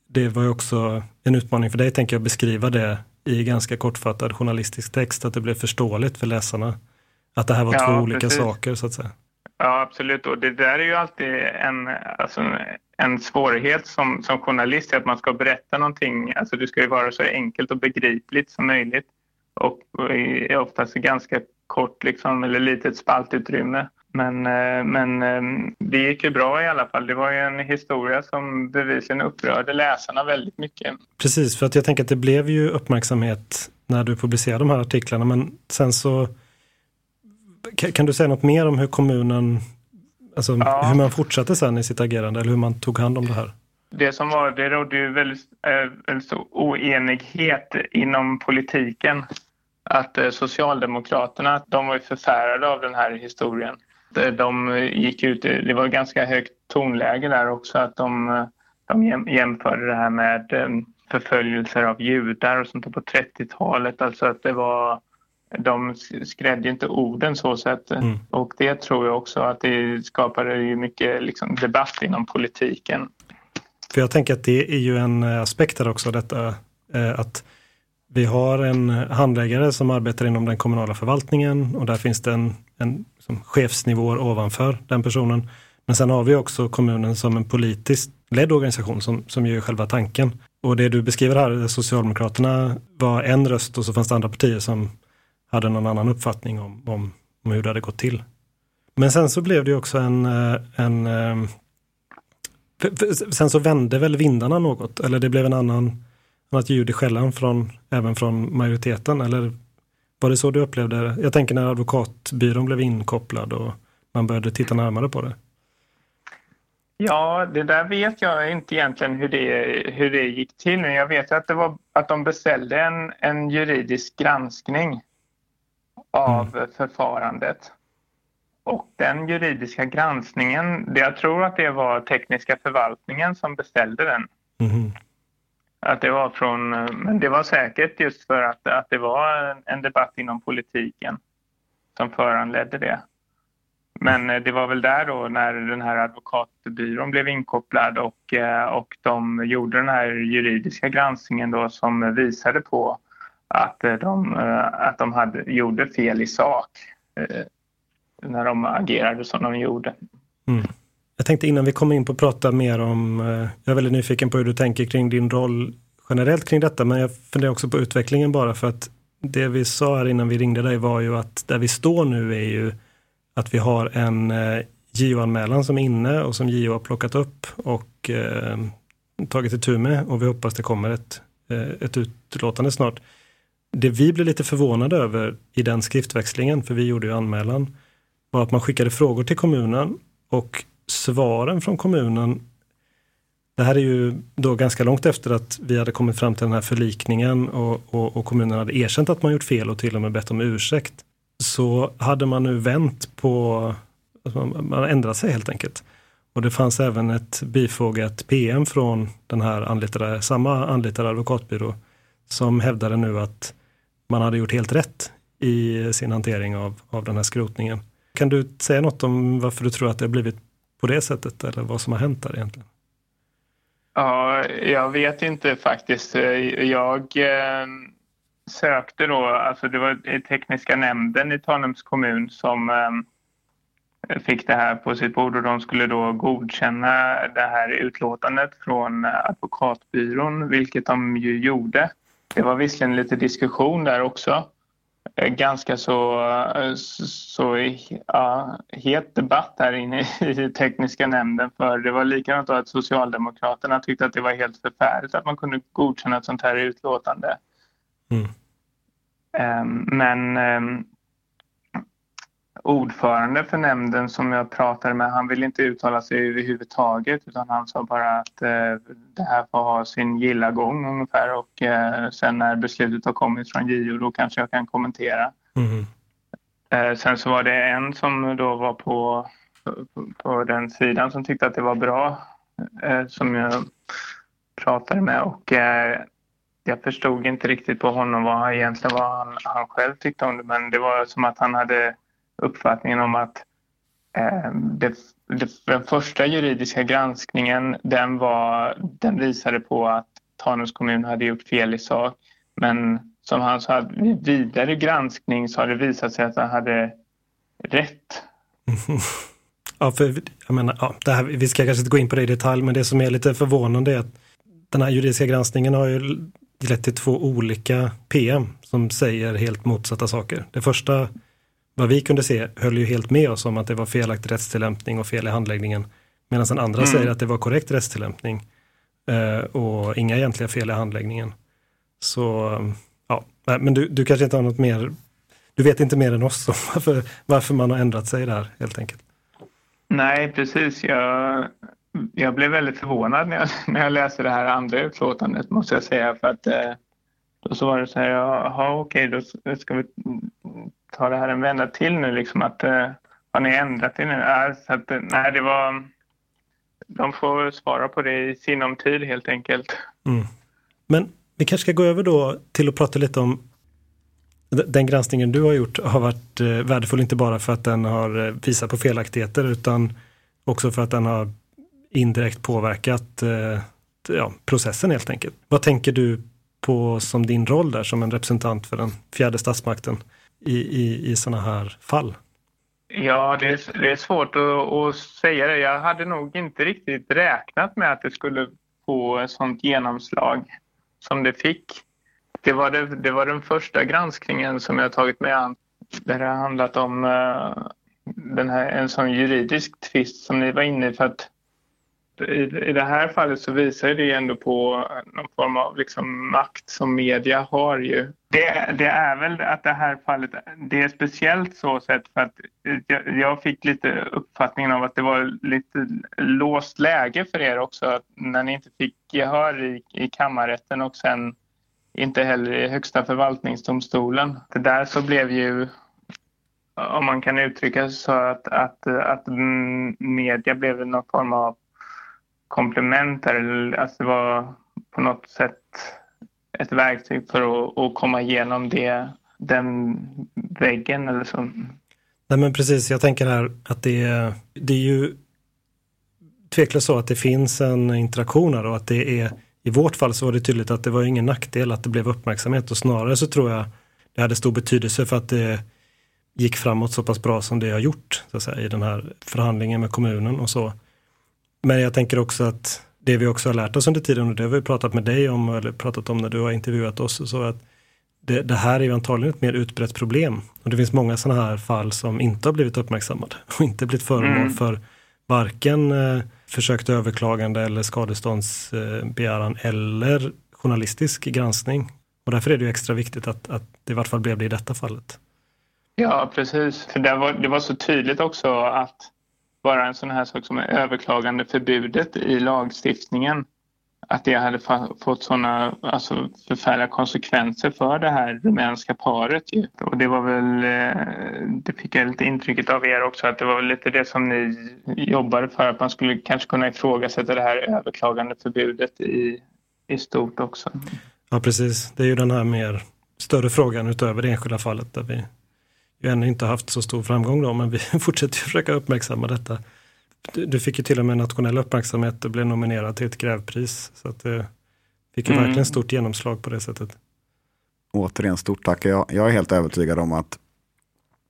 det var ju också en utmaning för dig, tänker jag, beskriva det i ganska kortfattad journalistisk text, att det blev förståeligt för läsarna. Att det här var ja, två olika saker så att säga. Ja, absolut. Och det där är ju alltid en, alltså, en svårighet som, som journalist, att man ska berätta någonting. Alltså, det ska ju vara så enkelt och begripligt som möjligt och oftast ganska kort liksom, eller litet spaltutrymme. Men, eh, men eh, det gick ju bra i alla fall. Det var ju en historia som bevisligen upprörde läsarna väldigt mycket. Precis, för att jag tänker att det blev ju uppmärksamhet när du publicerade de här artiklarna, men sen så kan du säga något mer om hur kommunen, alltså ja. hur man fortsatte sen i sitt agerande eller hur man tog hand om det här? Det som var, det rådde ju väldigt, väldigt stor oenighet inom politiken. Att äh, Socialdemokraterna, de var förfärade av den här historien. De gick ut, det var ganska högt tonläge där också, att de, de jämförde det här med äh, förföljelser av judar och sånt på 30-talet. Alltså att det var de skrädde inte orden så sätt. Mm. Och det tror jag också att det skapade ju mycket liksom, debatt inom politiken. För jag tänker att det är ju en aspekt här också, detta eh, att vi har en handläggare som arbetar inom den kommunala förvaltningen och där finns det en, en som chefsnivåer ovanför den personen. Men sen har vi också kommunen som en politiskt ledd organisation som, som gör själva tanken. Och det du beskriver här, Socialdemokraterna var en röst och så fanns det andra partier som hade någon annan uppfattning om, om, om hur det hade gått till. Men sen så blev det också en, eh, en eh, Sen så vände väl vindarna något, eller det blev en annan, annat ljud i skällan från, även från majoriteten, eller var det så du upplevde det? Jag tänker när advokatbyrån blev inkopplad och man började titta närmare på det. Ja, det där vet jag inte egentligen hur det, hur det gick till. Men jag vet att, det var, att de beställde en, en juridisk granskning av mm. förfarandet. Och den juridiska granskningen, jag tror att det var tekniska förvaltningen som beställde den. Mm. Att det var från, men det var säkert just för att, att det var en debatt inom politiken som föranledde det. Men eh, det var väl där då när den här advokatbyrån blev inkopplad och, eh, och de gjorde den här juridiska granskningen då som visade på att eh, de, att de hade, gjorde fel i sak när de agerade som de gjorde. Mm. Jag tänkte innan vi kommer in på att prata mer om, eh, jag är väldigt nyfiken på hur du tänker kring din roll generellt kring detta, men jag funderar också på utvecklingen bara för att det vi sa här innan vi ringde dig var ju att där vi står nu är ju att vi har en eh, JO-anmälan som är inne och som JO har plockat upp och eh, tagit itu med och vi hoppas det kommer ett, eh, ett utlåtande snart. Det vi blev lite förvånade över i den skriftväxlingen, för vi gjorde ju anmälan, var att man skickade frågor till kommunen och svaren från kommunen det här är ju då ganska långt efter att vi hade kommit fram till den här förlikningen och, och, och kommunen hade erkänt att man gjort fel och till och med bett om ursäkt så hade man nu vänt på, alltså man, man ändrat sig helt enkelt. Och det fanns även ett bifogat PM från den här anlitade, samma anlitade advokatbyrå som hävdade nu att man hade gjort helt rätt i sin hantering av, av den här skrotningen. Kan du säga något om varför du tror att det har blivit på det sättet eller vad som har hänt där egentligen? Ja, jag vet inte faktiskt. Jag eh, sökte då, alltså det var tekniska nämnden i Tanums kommun som eh, fick det här på sitt bord och de skulle då godkänna det här utlåtandet från advokatbyrån, vilket de ju gjorde. Det var visserligen lite diskussion där också. Eh, ganska så, så ja, het debatt här inne <laughs> i tekniska nämnden för det var likadant då att Socialdemokraterna tyckte att det var helt förfärligt att man kunde godkänna ett sånt här utlåtande. Mm. Ehm, men ehm, ordförande för nämnden som jag pratade med, han ville inte uttala sig överhuvudtaget utan han sa bara att eh, det här får ha sin gilla gång ungefär och eh, sen när beslutet har kommit från JO då kanske jag kan kommentera. Mm. sen så var det en som då var på, på den sidan som tyckte att det var bra som jag pratade med och jag förstod inte riktigt på honom vad han egentligen vad han, han själv tyckte om det men det var som att han hade uppfattningen om att eh, det, det, den första juridiska granskningen den, var, den visade på att Tanums kommun hade gjort fel i sak men som han sa, vid vidare granskning så har det visat sig att han hade rätt. <laughs> Ja, för jag menar, ja, det här, vi ska kanske inte gå in på det i detalj, men det som är lite förvånande är att den här juridiska granskningen har ju lett till två olika PM som säger helt motsatta saker. Det första, vad vi kunde se, höll ju helt med oss om att det var felaktig rättstillämpning och fel i handläggningen. Medan den andra mm. säger att det var korrekt rättstillämpning eh, och inga egentliga fel i handläggningen. Så, ja, men du, du kanske inte har något mer, du vet inte mer än oss om varför, varför man har ändrat sig där helt enkelt. Nej, precis. Jag, jag blev väldigt förvånad när jag, när jag läste det här andra utlåtandet måste jag säga. För att eh, då så var det så här, jaha okej då ska vi ta det här en vända till nu liksom att eh, har ni ändrat er nu? Ja, så att, eh, nej, det var, de får svara på det i sinom tid helt enkelt. Mm. Men vi kanske ska gå över då till att prata lite om den granskningen du har gjort har varit eh, värdefull inte bara för att den har eh, visat på felaktigheter utan också för att den har indirekt påverkat ja, processen helt enkelt. Vad tänker du på som din roll där som en representant för den fjärde statsmakten i, i, i sådana här fall? Ja, det är, det är svårt att, att, säga det. Jag hade nog inte riktigt räknat med att det skulle få ett sådant genomslag som det fick. Det var, det, det var den första granskningen som jag tagit mig an där det har handlat om uh, den här, en sån juridisk tvist som ni var inne i. För att i, i det här fallet så visar det ändå på någon form av liksom makt som media har ju. Det, det, är väl att det här fallet, det är speciellt så sett för att jag, jag, fick lite uppfattningen av att det var lite låst läge för er också när ni inte fick gehör i, i kammarrätten och sen inte heller i Högsta förvaltningsdomstolen. Det där så blev ju om man kan uttrycka sig så att, att, att media blev någon form av komplement eller alltså det var på något sätt ett verktyg för att, att komma igenom det, den väggen eller så. Nej men precis, jag tänker här att det, det är ju tveklöst så att det finns en interaktion här och att det är i vårt fall så var det tydligt att det var ingen nackdel att det blev uppmärksamhet och snarare så tror jag det hade stor betydelse för att det gick framåt så pass bra som det har gjort så att säga, i den här förhandlingen med kommunen och så. Men jag tänker också att det vi också har lärt oss under tiden och det har vi pratat med dig om eller pratat om när du har intervjuat oss så att det, det här är ju antagligen ett mer utbrett problem och det finns många sådana här fall som inte har blivit uppmärksammade <laughs> och inte blivit föremål mm. för varken eh, försökt överklagande eller skadeståndsbegäran eh, eller journalistisk granskning. Och därför är det ju extra viktigt att, att det i vart fall blev det i detta fallet. Ja, precis. För det var, det var så tydligt också att bara en sån här sak som överklagande förbudet i lagstiftningen att det hade fått sådana alltså, förfärliga konsekvenser för det här rumänska paret. Och det var väl, eh, det fick jag lite intrycket av er också, att det var lite det som ni jobbade för, att man skulle kanske kunna ifrågasätta det här överklagande förbudet i, i stort också. Ja, precis. Det är ju den här mer större frågan utöver det enskilda fallet där vi ju ännu inte haft så stor framgång då, men vi <laughs> fortsätter försöka uppmärksamma detta. Du fick ju till och med nationell uppmärksamhet och blev nominerad till ett grävpris. Så att det fick ju mm. verkligen stort genomslag på det sättet. Återigen stort tack. Jag, jag är helt övertygad om att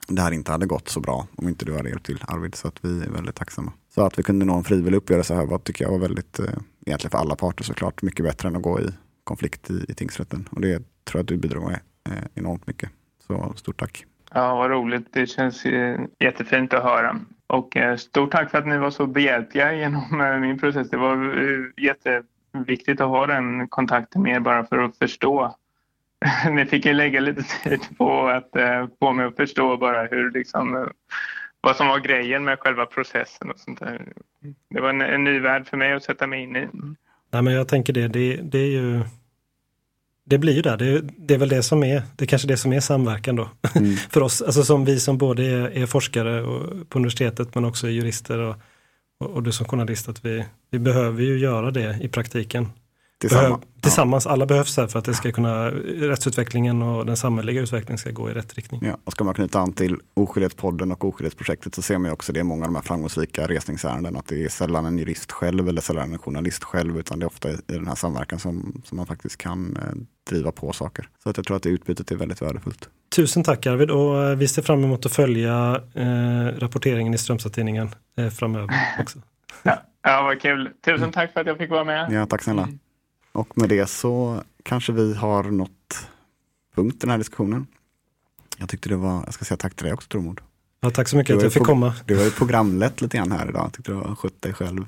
det här inte hade gått så bra om inte du hade hjälpt till Arvid. Så att vi är väldigt tacksamma. Så att vi kunde nå en frivillig uppgörelse här var, tycker jag var väldigt, eh, egentligen för alla parter såklart, mycket bättre än att gå i konflikt i, i tingsrätten. Och det tror jag att du bidrog med eh, enormt mycket. Så stort tack. Ja, vad roligt. Det känns eh, jättefint att höra. Och eh, stort tack för att ni var så behjälpliga genom eh, min process. Det var jätteviktigt att ha den kontakten med er bara för att förstå. <laughs> Ni fick ju lägga lite tid på att få mig att förstå bara hur liksom, vad som var grejen med själva processen och sånt där. Det var en, en ny värld för mig att sätta mig in i. Nej, men jag tänker det, det, det är ju det blir ju där, det, det, är väl det som är, det är kanske det som är samverkan då. Mm. <laughs> För oss, alltså som vi som både är, är forskare och, på universitetet men också är jurister och, och, och, du som journalist, att vi, vi behöver ju göra det i praktiken. Tillsammans. Behöv, tillsammans, alla behövs här för att det ska kunna, rättsutvecklingen och den samhälleliga utvecklingen ska gå i rätt riktning. Ja, och ska man knyta an till Oskyldighetspodden och Oskyldighetsprojektet så ser man också det i många av de här framgångsrika resningsärenden, att det är sällan en jurist själv eller sällan en journalist själv, utan det är ofta i den här samverkan som, som man faktiskt kan eh, driva på saker. Så att jag tror att det utbytet är väldigt värdefullt. Tusen tack Arvid och eh, vi ser fram emot att följa eh, rapporteringen i Strömstad-tidningen eh, framöver också. Ja, ja, vad kul. Tusen tack för att jag fick vara med. Ja, tack snälla. Mm. Och med det så kanske vi har nått punkt i den här diskussionen. Jag tyckte det var, jag ska säga tack till dig också Tormod. Ja, tack så mycket att jag fick komma. Du var ju programlett lite grann här idag, jag tyckte du har skött dig själv.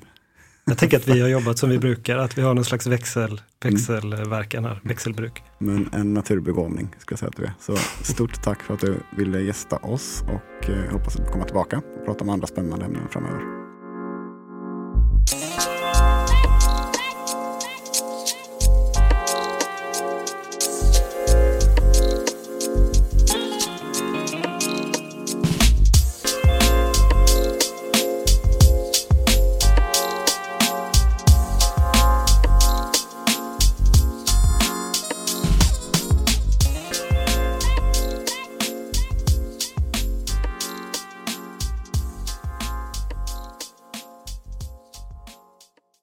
Jag tänker att vi har jobbat som vi brukar, att vi har någon slags växel, växelverkan här, växelbruk. Men en naturbegåvning ska jag säga att du är. Så stort tack för att du ville gästa oss och eh, hoppas att du kommer tillbaka och prata om andra spännande ämnen framöver.